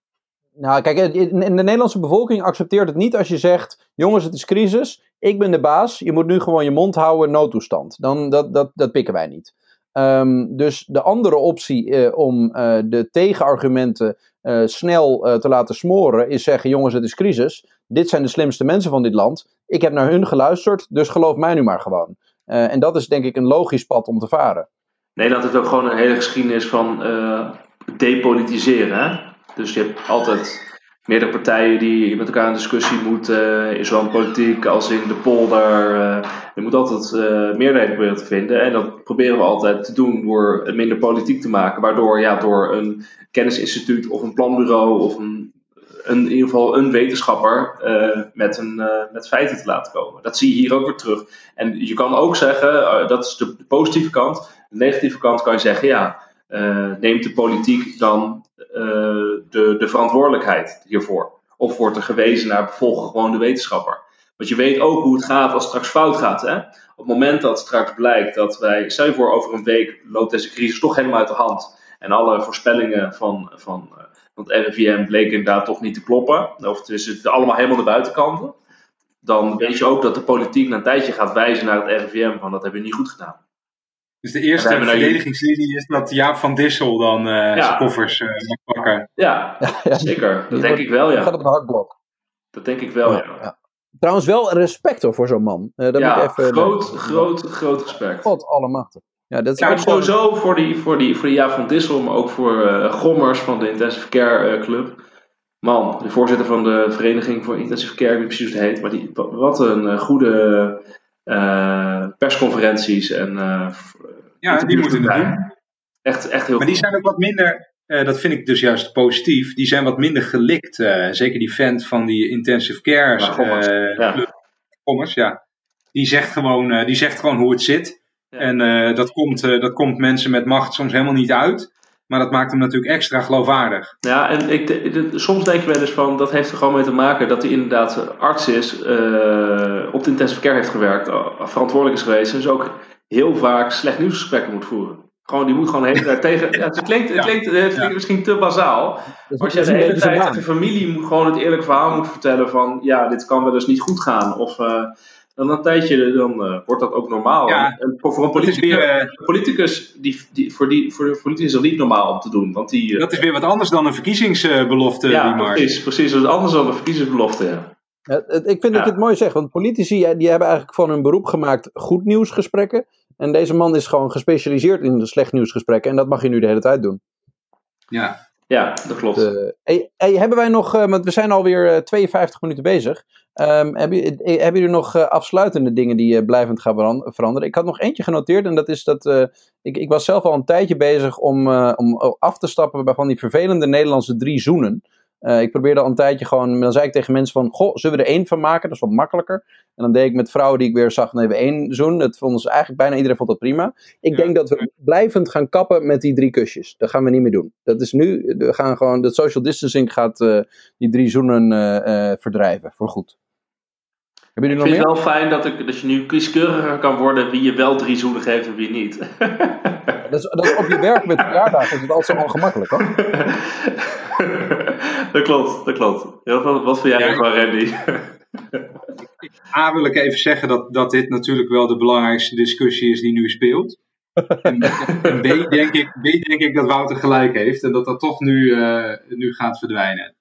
Nou, kijk, in de Nederlandse bevolking accepteert het niet als je zegt: jongens, het is crisis, ik ben de baas, je moet nu gewoon je mond houden, noodtoestand. Dan, dat, dat, dat pikken wij niet. Ehm, dus de andere optie om de tegenargumenten snel te laten smoren is zeggen: jongens, het is crisis. Dit zijn de slimste mensen van dit land. Ik heb naar hun geluisterd, dus geloof mij nu maar gewoon. en dat is denk ik een logisch pad om te varen. Nederland heeft ook gewoon een hele geschiedenis van depolitiseren. Hè? Dus je hebt altijd meerdere partijen die met elkaar in discussie moeten, uh, zowel politiek als in de polder. Uh, je moet altijd uh, proberen te vinden. En dat proberen we altijd te doen door het minder politiek te maken. Waardoor ja, door een kennisinstituut of een planbureau of een, in ieder geval een wetenschapper met, een, met feiten te laten komen. Dat zie je hier ook weer terug. En je kan ook zeggen, dat is de, positieve kant. De negatieve kant kan je zeggen, ja, neemt de politiek dan eh, de, de verantwoordelijkheid hiervoor? Of wordt er gewezen naar bijvoorbeeld gewoon de wetenschapper? Want je weet ook hoe het gaat als het straks fout gaat. Hè? Op het moment dat straks blijkt dat wij, stel voor over een week loopt deze crisis toch helemaal uit de hand. En alle voorspellingen van, van, eh, van het RIVM bleken inderdaad toch niet te kloppen. Of het is allemaal helemaal de buitenkanten. Dan weet je ook dat de politiek na een tijdje gaat wijzen naar het RIVM van dat hebben we niet goed gedaan. Dus de eerste verdedigingslinie is dat Jaap van Dissel dan uh, zijn koffers uh, mag pakken. Ja, zeker. Dat denk ik wel, ja. gaat op een hakblok. Dat denk ik wel, ja. Trouwens wel respect hoor, voor zo'n man. Uh, dat ja, moet even, groot, groot, groot respect. God allemachtig. Ja, dat is ja, sowieso voor die, voor, die, voor die Jaap van Dissel, maar ook voor Gommers van de Intensive Care Club. Man, de voorzitter van de Vereniging voor Intensive Care, wie precies het heet. Maar die, wat een goede uh, persconferenties en. Uh, ja, die moeten het doen. Echt, echt heel Maar die zijn ook wat minder, uh, dat vind ik dus juist positief, die zijn wat minder gelikt. zeker die vent van die intensive care. Gommers, ja. ja. Die zegt gewoon, die zegt gewoon hoe het zit. Ja. En dat, komt, dat komt mensen met macht soms helemaal niet uit. Maar dat maakt hem natuurlijk extra geloofwaardig. Ja, en ik, soms denk je wel eens van, dat heeft er gewoon mee te maken dat hij inderdaad arts is, uh, op de intensive care heeft gewerkt, eh, verantwoordelijk is geweest. En dus ook heel vaak slecht nieuwsgesprekken moet voeren. Gewoon, die moet gewoon de hele tijd tegen. Ja, het klinkt, het klinkt, het klinkt misschien te bazaal. Maar als je de hele tijd de familie moet gewoon het eerlijk verhaal moet vertellen van ja, dit kan wel eens niet goed gaan. Of uh, dan een tijdje dan, uh, wordt dat ook normaal. Ja, en voor, voor een politicus, weer, uh, politicus die, die, voor, die, voor de politicus is dat niet normaal om te doen. Want die, uh, dat is weer wat anders dan een verkiezingsbelofte. ja, precies, precies. Dat is anders dan een verkiezingsbelofte. Ja. Ja, ik vind dat je het mooi zegt, want politici die hebben eigenlijk van hun beroep gemaakt goed nieuwsgesprekken. En deze man is gewoon gespecialiseerd in de slecht nieuwsgesprekken. En dat mag je nu de hele tijd doen. Ja, ja dat klopt. Uh, hey, hey, hebben wij nog, want we zijn alweer 52 minuten bezig. Um, hebben, hebben jullie nog uh, afsluitende dingen die uh, blijvend gaan veranderen? Ik had nog eentje genoteerd en dat is dat ik, ik was zelf al een tijdje bezig om, om af te stappen van die vervelende Nederlandse drie zoenen. Uh, ik probeerde al een tijdje gewoon, dan zei ik tegen mensen van, goh, zullen we er één van maken? Dat is wat makkelijker. En dan deed ik met vrouwen die ik weer zag, hebben we één zoen. Dat vonden ze eigenlijk, bijna iedereen vond dat prima. Ik denk dat we blijvend gaan kappen met die drie kusjes. Dat gaan we niet meer doen. Dat is nu, we gaan gewoon, de social distancing gaat uh, die drie zoenen uh, verdrijven, voor goed. Hebben jullie het wel fijn dat, ik, dat je nu kieskeuriger kan worden wie je wel drie zoenen geeft en wie niet. dat, is, dat is op je werk met verjaardag is het altijd zo ongemakkelijk hoor. dat klopt, dat klopt. Wat, wat vind jij ja, van Randy? A wil ik even zeggen dat, dat dit natuurlijk wel de belangrijkste discussie is die nu speelt. En, B, denk ik, B denk ik dat Wouter gelijk heeft en dat dat toch nu, uh, nu gaat verdwijnen.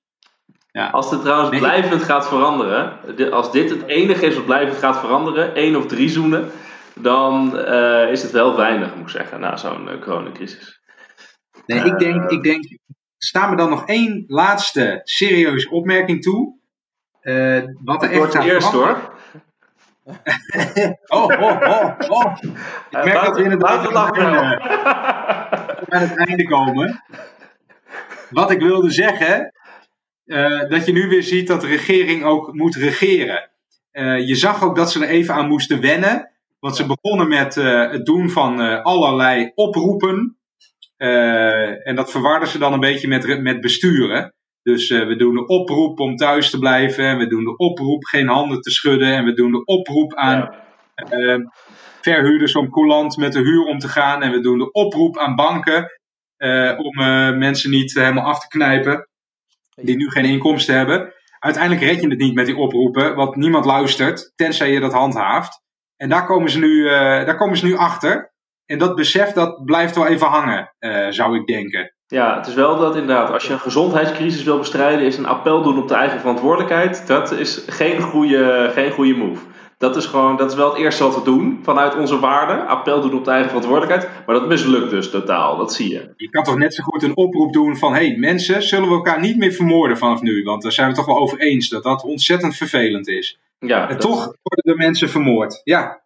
Ja. Als het trouwens blijvend gaat veranderen, als dit het enige is wat blijvend gaat veranderen, één of drie zoenen, dan uh, is het wel weinig, moet ik zeggen, na zo'n uh, coronacrisis. Nee, ik denk, ik denk, sta me dan nog één laatste serieuze opmerking toe. Uh, wat er echt gaat eerst hoor. oh, oh, oh, oh. Ik merk dat we inderdaad aan het einde komen. Wat ik wilde zeggen, uh, dat je nu weer ziet dat de regering ook moet regeren. Uh, je zag ook dat ze er even aan moesten wennen. Want ze begonnen met uh, het doen van allerlei oproepen. en dat verwarden ze dan een beetje met, met besturen. Dus we doen de oproep om thuis te blijven. En we doen de oproep geen handen te schudden. En we doen de oproep aan verhuurders om coulant met de huur om te gaan. En we doen de oproep aan banken om mensen niet helemaal af te knijpen die nu geen inkomsten hebben. Uiteindelijk red je het niet met die oproepen, want niemand luistert, tenzij je dat handhaaft. En daar komen ze nu, uh, daar komen ze nu achter. En dat besef dat blijft wel even hangen, zou ik denken. Ja, het is wel dat inderdaad, als je een gezondheidscrisis wil bestrijden, is een appel doen op de eigen verantwoordelijkheid. Dat is geen goede, geen goede move. Dat is gewoon, dat is wel het eerste wat we doen vanuit onze waarden. Appel doen op de eigen verantwoordelijkheid. Maar dat mislukt dus totaal, dat zie je. Je kan toch net zo goed een oproep doen van: hé hey, mensen, zullen we elkaar niet meer vermoorden vanaf nu? Want daar zijn we toch wel over eens dat dat ontzettend vervelend is. Ja, en toch worden de mensen vermoord. Ja,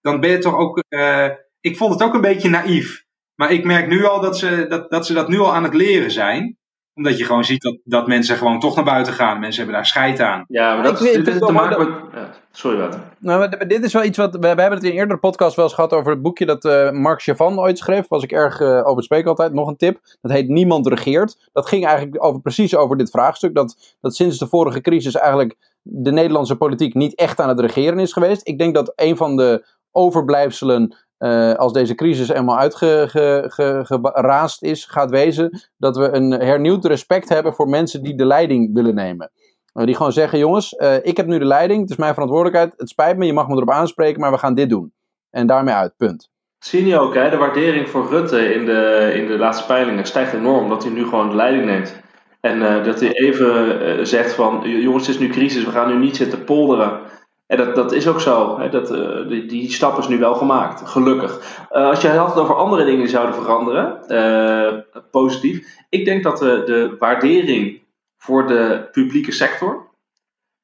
dan ben je toch ook. Uh, ik vond het ook een beetje naïef. Maar ik merk nu al dat ze dat, dat ze dat nu al aan het leren zijn omdat je gewoon ziet dat, dat mensen gewoon toch naar buiten gaan. Mensen hebben daar scheid aan. Ja, maar dat is, dit te maken met... Ja, sorry, wat? Nou, dit is wel iets wat... We, hebben het in een eerdere podcast wel eens gehad over het boekje dat uh, Mark Chavan ooit schreef. Was ik erg uh, over spreek altijd. Nog een tip. Dat heet Niemand regeert. Dat ging eigenlijk over, precies over dit vraagstuk. Dat, dat sinds de vorige crisis eigenlijk de Nederlandse politiek niet echt aan het regeren is geweest. Ik denk dat een van de overblijfselen uh, als deze crisis eenmaal uitgeraast is, gaat wezen, dat we een hernieuwd respect hebben voor mensen die de leiding willen nemen. Uh, die gewoon zeggen, jongens, uh, ik heb nu de leiding, het is mijn verantwoordelijkheid, het spijt me, je mag me erop aanspreken, maar we gaan dit doen. En daarmee uit, punt. Zie je ook, hè? de waardering voor Rutte in de, in de laatste peilingen stijgt enorm, omdat hij nu gewoon de leiding neemt. En dat hij even zegt van, jongens, het is nu crisis, we gaan nu niet zitten polderen. En dat, dat is ook zo. Hè, dat, uh, die, die, stap is nu wel gemaakt, gelukkig. Uh, als jij had het over andere dingen die zouden veranderen, uh, positief. Ik denk dat de, de waardering voor de publieke sector,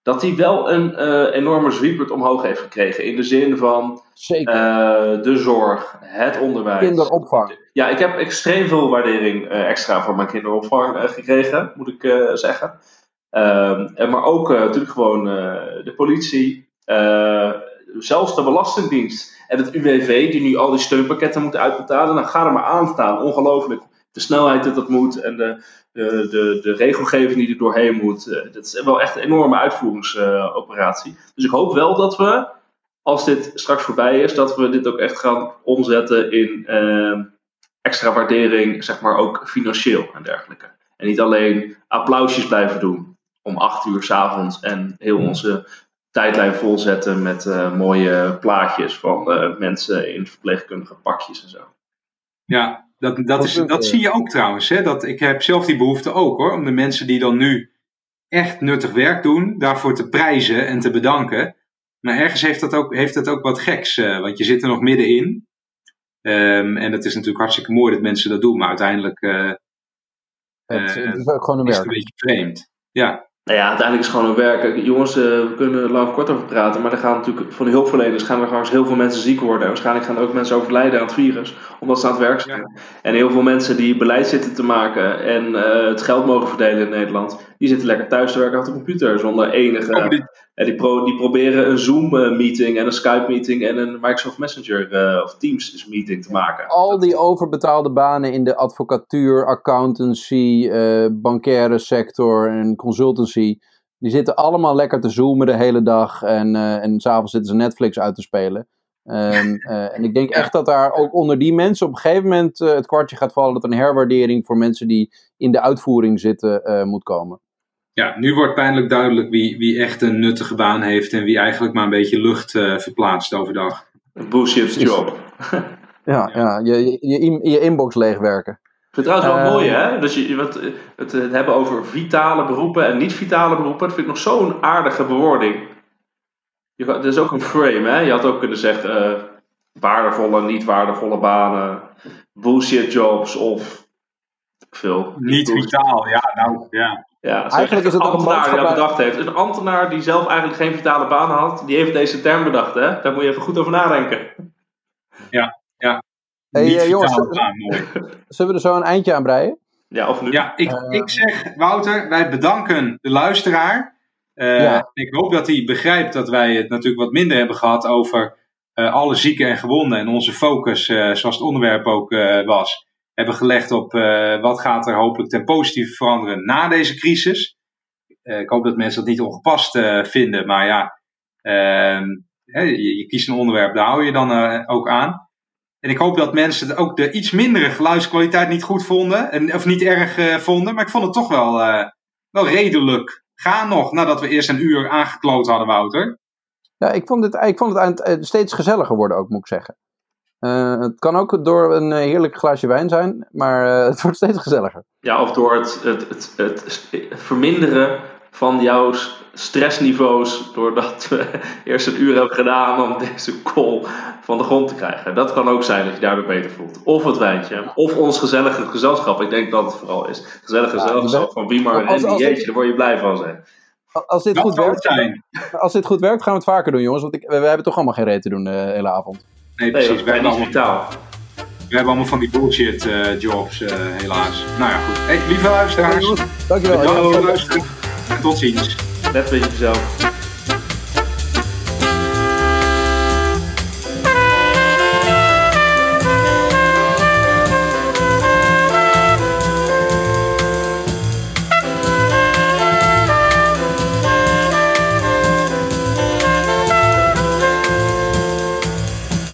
dat die wel een enorme zwiepert omhoog heeft gekregen. In de zin van de zorg, het onderwijs. Kinderopvang. Ja, ik heb extreem veel waardering extra voor mijn kinderopvang gekregen, moet ik zeggen. Ehm, maar ook natuurlijk gewoon de politie, zelfs de Belastingdienst en het UWV, die nu al die steunpakketten moeten uitbetalen, dan ga er maar aan staan. Ongelooflijk. De snelheid dat dat moet en de, de, de, de regelgeving die er doorheen moet. Uh, dat is wel echt een enorme uitvoeringsoperatie. Dus ik hoop wel dat we, als dit straks voorbij is, dat we dit ook echt gaan omzetten in ehm, extra waardering, zeg maar ook financieel en dergelijke. En niet alleen applausjes blijven doen om acht uur s'avonds en heel onze tijdlijn volzetten met uh, mooie plaatjes van uh, mensen in verpleegkundige pakjes en zo. Ja, dat, dat, is, dat zie je ook trouwens. Hè? Dat, ik heb zelf die behoefte ook hoor, om de mensen die dan nu echt nuttig werk doen, daarvoor te prijzen en te bedanken. Maar ergens heeft dat ook, heeft dat ook wat geks, uh, want je zit er nog middenin. Um, en het is natuurlijk hartstikke mooi dat mensen dat doen, maar uiteindelijk het, het is ook gewoon een is werk. het een beetje vreemd. Ja. Nou ja, uiteindelijk is het gewoon een werk. Jongens, uh, we kunnen er lang of kort over praten. Maar er gaan natuurlijk van de hulpverleners gaan er gewoon heel veel mensen ziek worden. En waarschijnlijk gaan er ook mensen overlijden aan het virus. Omdat ze aan het werk zijn. Ja. En heel veel mensen die beleid zitten te maken. En uh, het geld mogen verdelen in Nederland. Die zitten lekker thuis te werken achter de computer. Zonder enige. Oh, die... En die, pro, die proberen een Zoom-meeting en een Skype-meeting en een Microsoft Messenger uh, of Teams-meeting te maken. Al die overbetaalde banen in de advocatuur, accountancy, uh, bankaire sector en consultancy. Die zitten allemaal lekker te zoomen de hele dag. En, uh, en s'avonds zitten ze Netflix uit te spelen. Um, en ik denk echt dat daar ook onder die mensen op een gegeven moment het kwartje gaat vallen. Dat een herwaardering voor mensen die in de uitvoering zitten moet komen. Ja, nu wordt pijnlijk duidelijk wie, wie echt een nuttige baan heeft en wie eigenlijk maar een beetje lucht uh, verplaatst overdag. Een bullshit job. ja, ja je, je, je, je inbox leegwerken. Ik vind het trouwens wel uh, mooi, hè? Dus je, wat, het, het hebben over vitale beroepen en niet-vitale beroepen, dat vind ik nog zo'n aardige bewoording. Je, dat is ook een frame, hè? Je had ook kunnen zeggen uh, waardevolle, niet waardevolle banen, bullshit jobs of veel. Niet vitaal, ja, nou, ja. Ja, eigenlijk is het een ambtenaar die dat bedacht heeft. Een ambtenaar die zelf eigenlijk geen vitale baan had, die heeft deze term bedacht. Hè? Daar moet je even goed over nadenken. Ja, ja. Hey, Niet uh, jongens, baan, mooi. zullen we er zo een eindje aan breien? Ja, of nu? Ja, ik, uh, ik zeg, Wouter, wij bedanken de luisteraar. Uh, ja. Ik hoop dat hij begrijpt dat wij het natuurlijk wat minder hebben gehad over alle zieken en gewonden. En onze focus, zoals het onderwerp ook was, hebben gelegd op uh, wat gaat er hopelijk ten positieve veranderen na deze crisis. Uh, ik hoop dat mensen dat niet ongepast uh, vinden, maar ja, ehm, je, je, kiest een onderwerp, daar hou je dan ook aan. En ik hoop dat mensen ook de iets mindere geluidskwaliteit niet goed vonden, en, of niet erg vonden, maar ik vond het toch wel, wel redelijk. Ga nog, nadat we eerst een uur aangekloot hadden, Wouter. Ja, ik vond het, ik vond het steeds gezelliger worden ook, moet ik zeggen. Eh, het kan ook door een eh, heerlijk glaasje wijn zijn, maar eh, het wordt steeds gezelliger. Ja, of door het, het, het, het verminderen van jouw stressniveaus. Doordat we eerst een uur hebben gedaan om deze call van de grond te krijgen. Dat kan ook zijn dat je daardoor beter voelt. Of het wijntje. Of ons gezellige gezelschap. Ik denk dat het vooral is. Gezellige Ja, gezelschap van Wiemar en als- als Jeetje, daar word je blij van zijn. Als dit, Dat goed werkt, zijn. als dit goed werkt, gaan we het vaker doen, jongens. Want ik, we, we hebben toch allemaal geen reet te doen de hele avond. Nee, Nee, precies. we, ben hebben allemaal, vitaal. we hebben allemaal van die bullshit eh, jobs, eh, helaas. Nou ja, goed. Hey, lieve luisteraars. Dankjewel. Bedankt voor het luisteren. En tot ziens. Let op jezelf.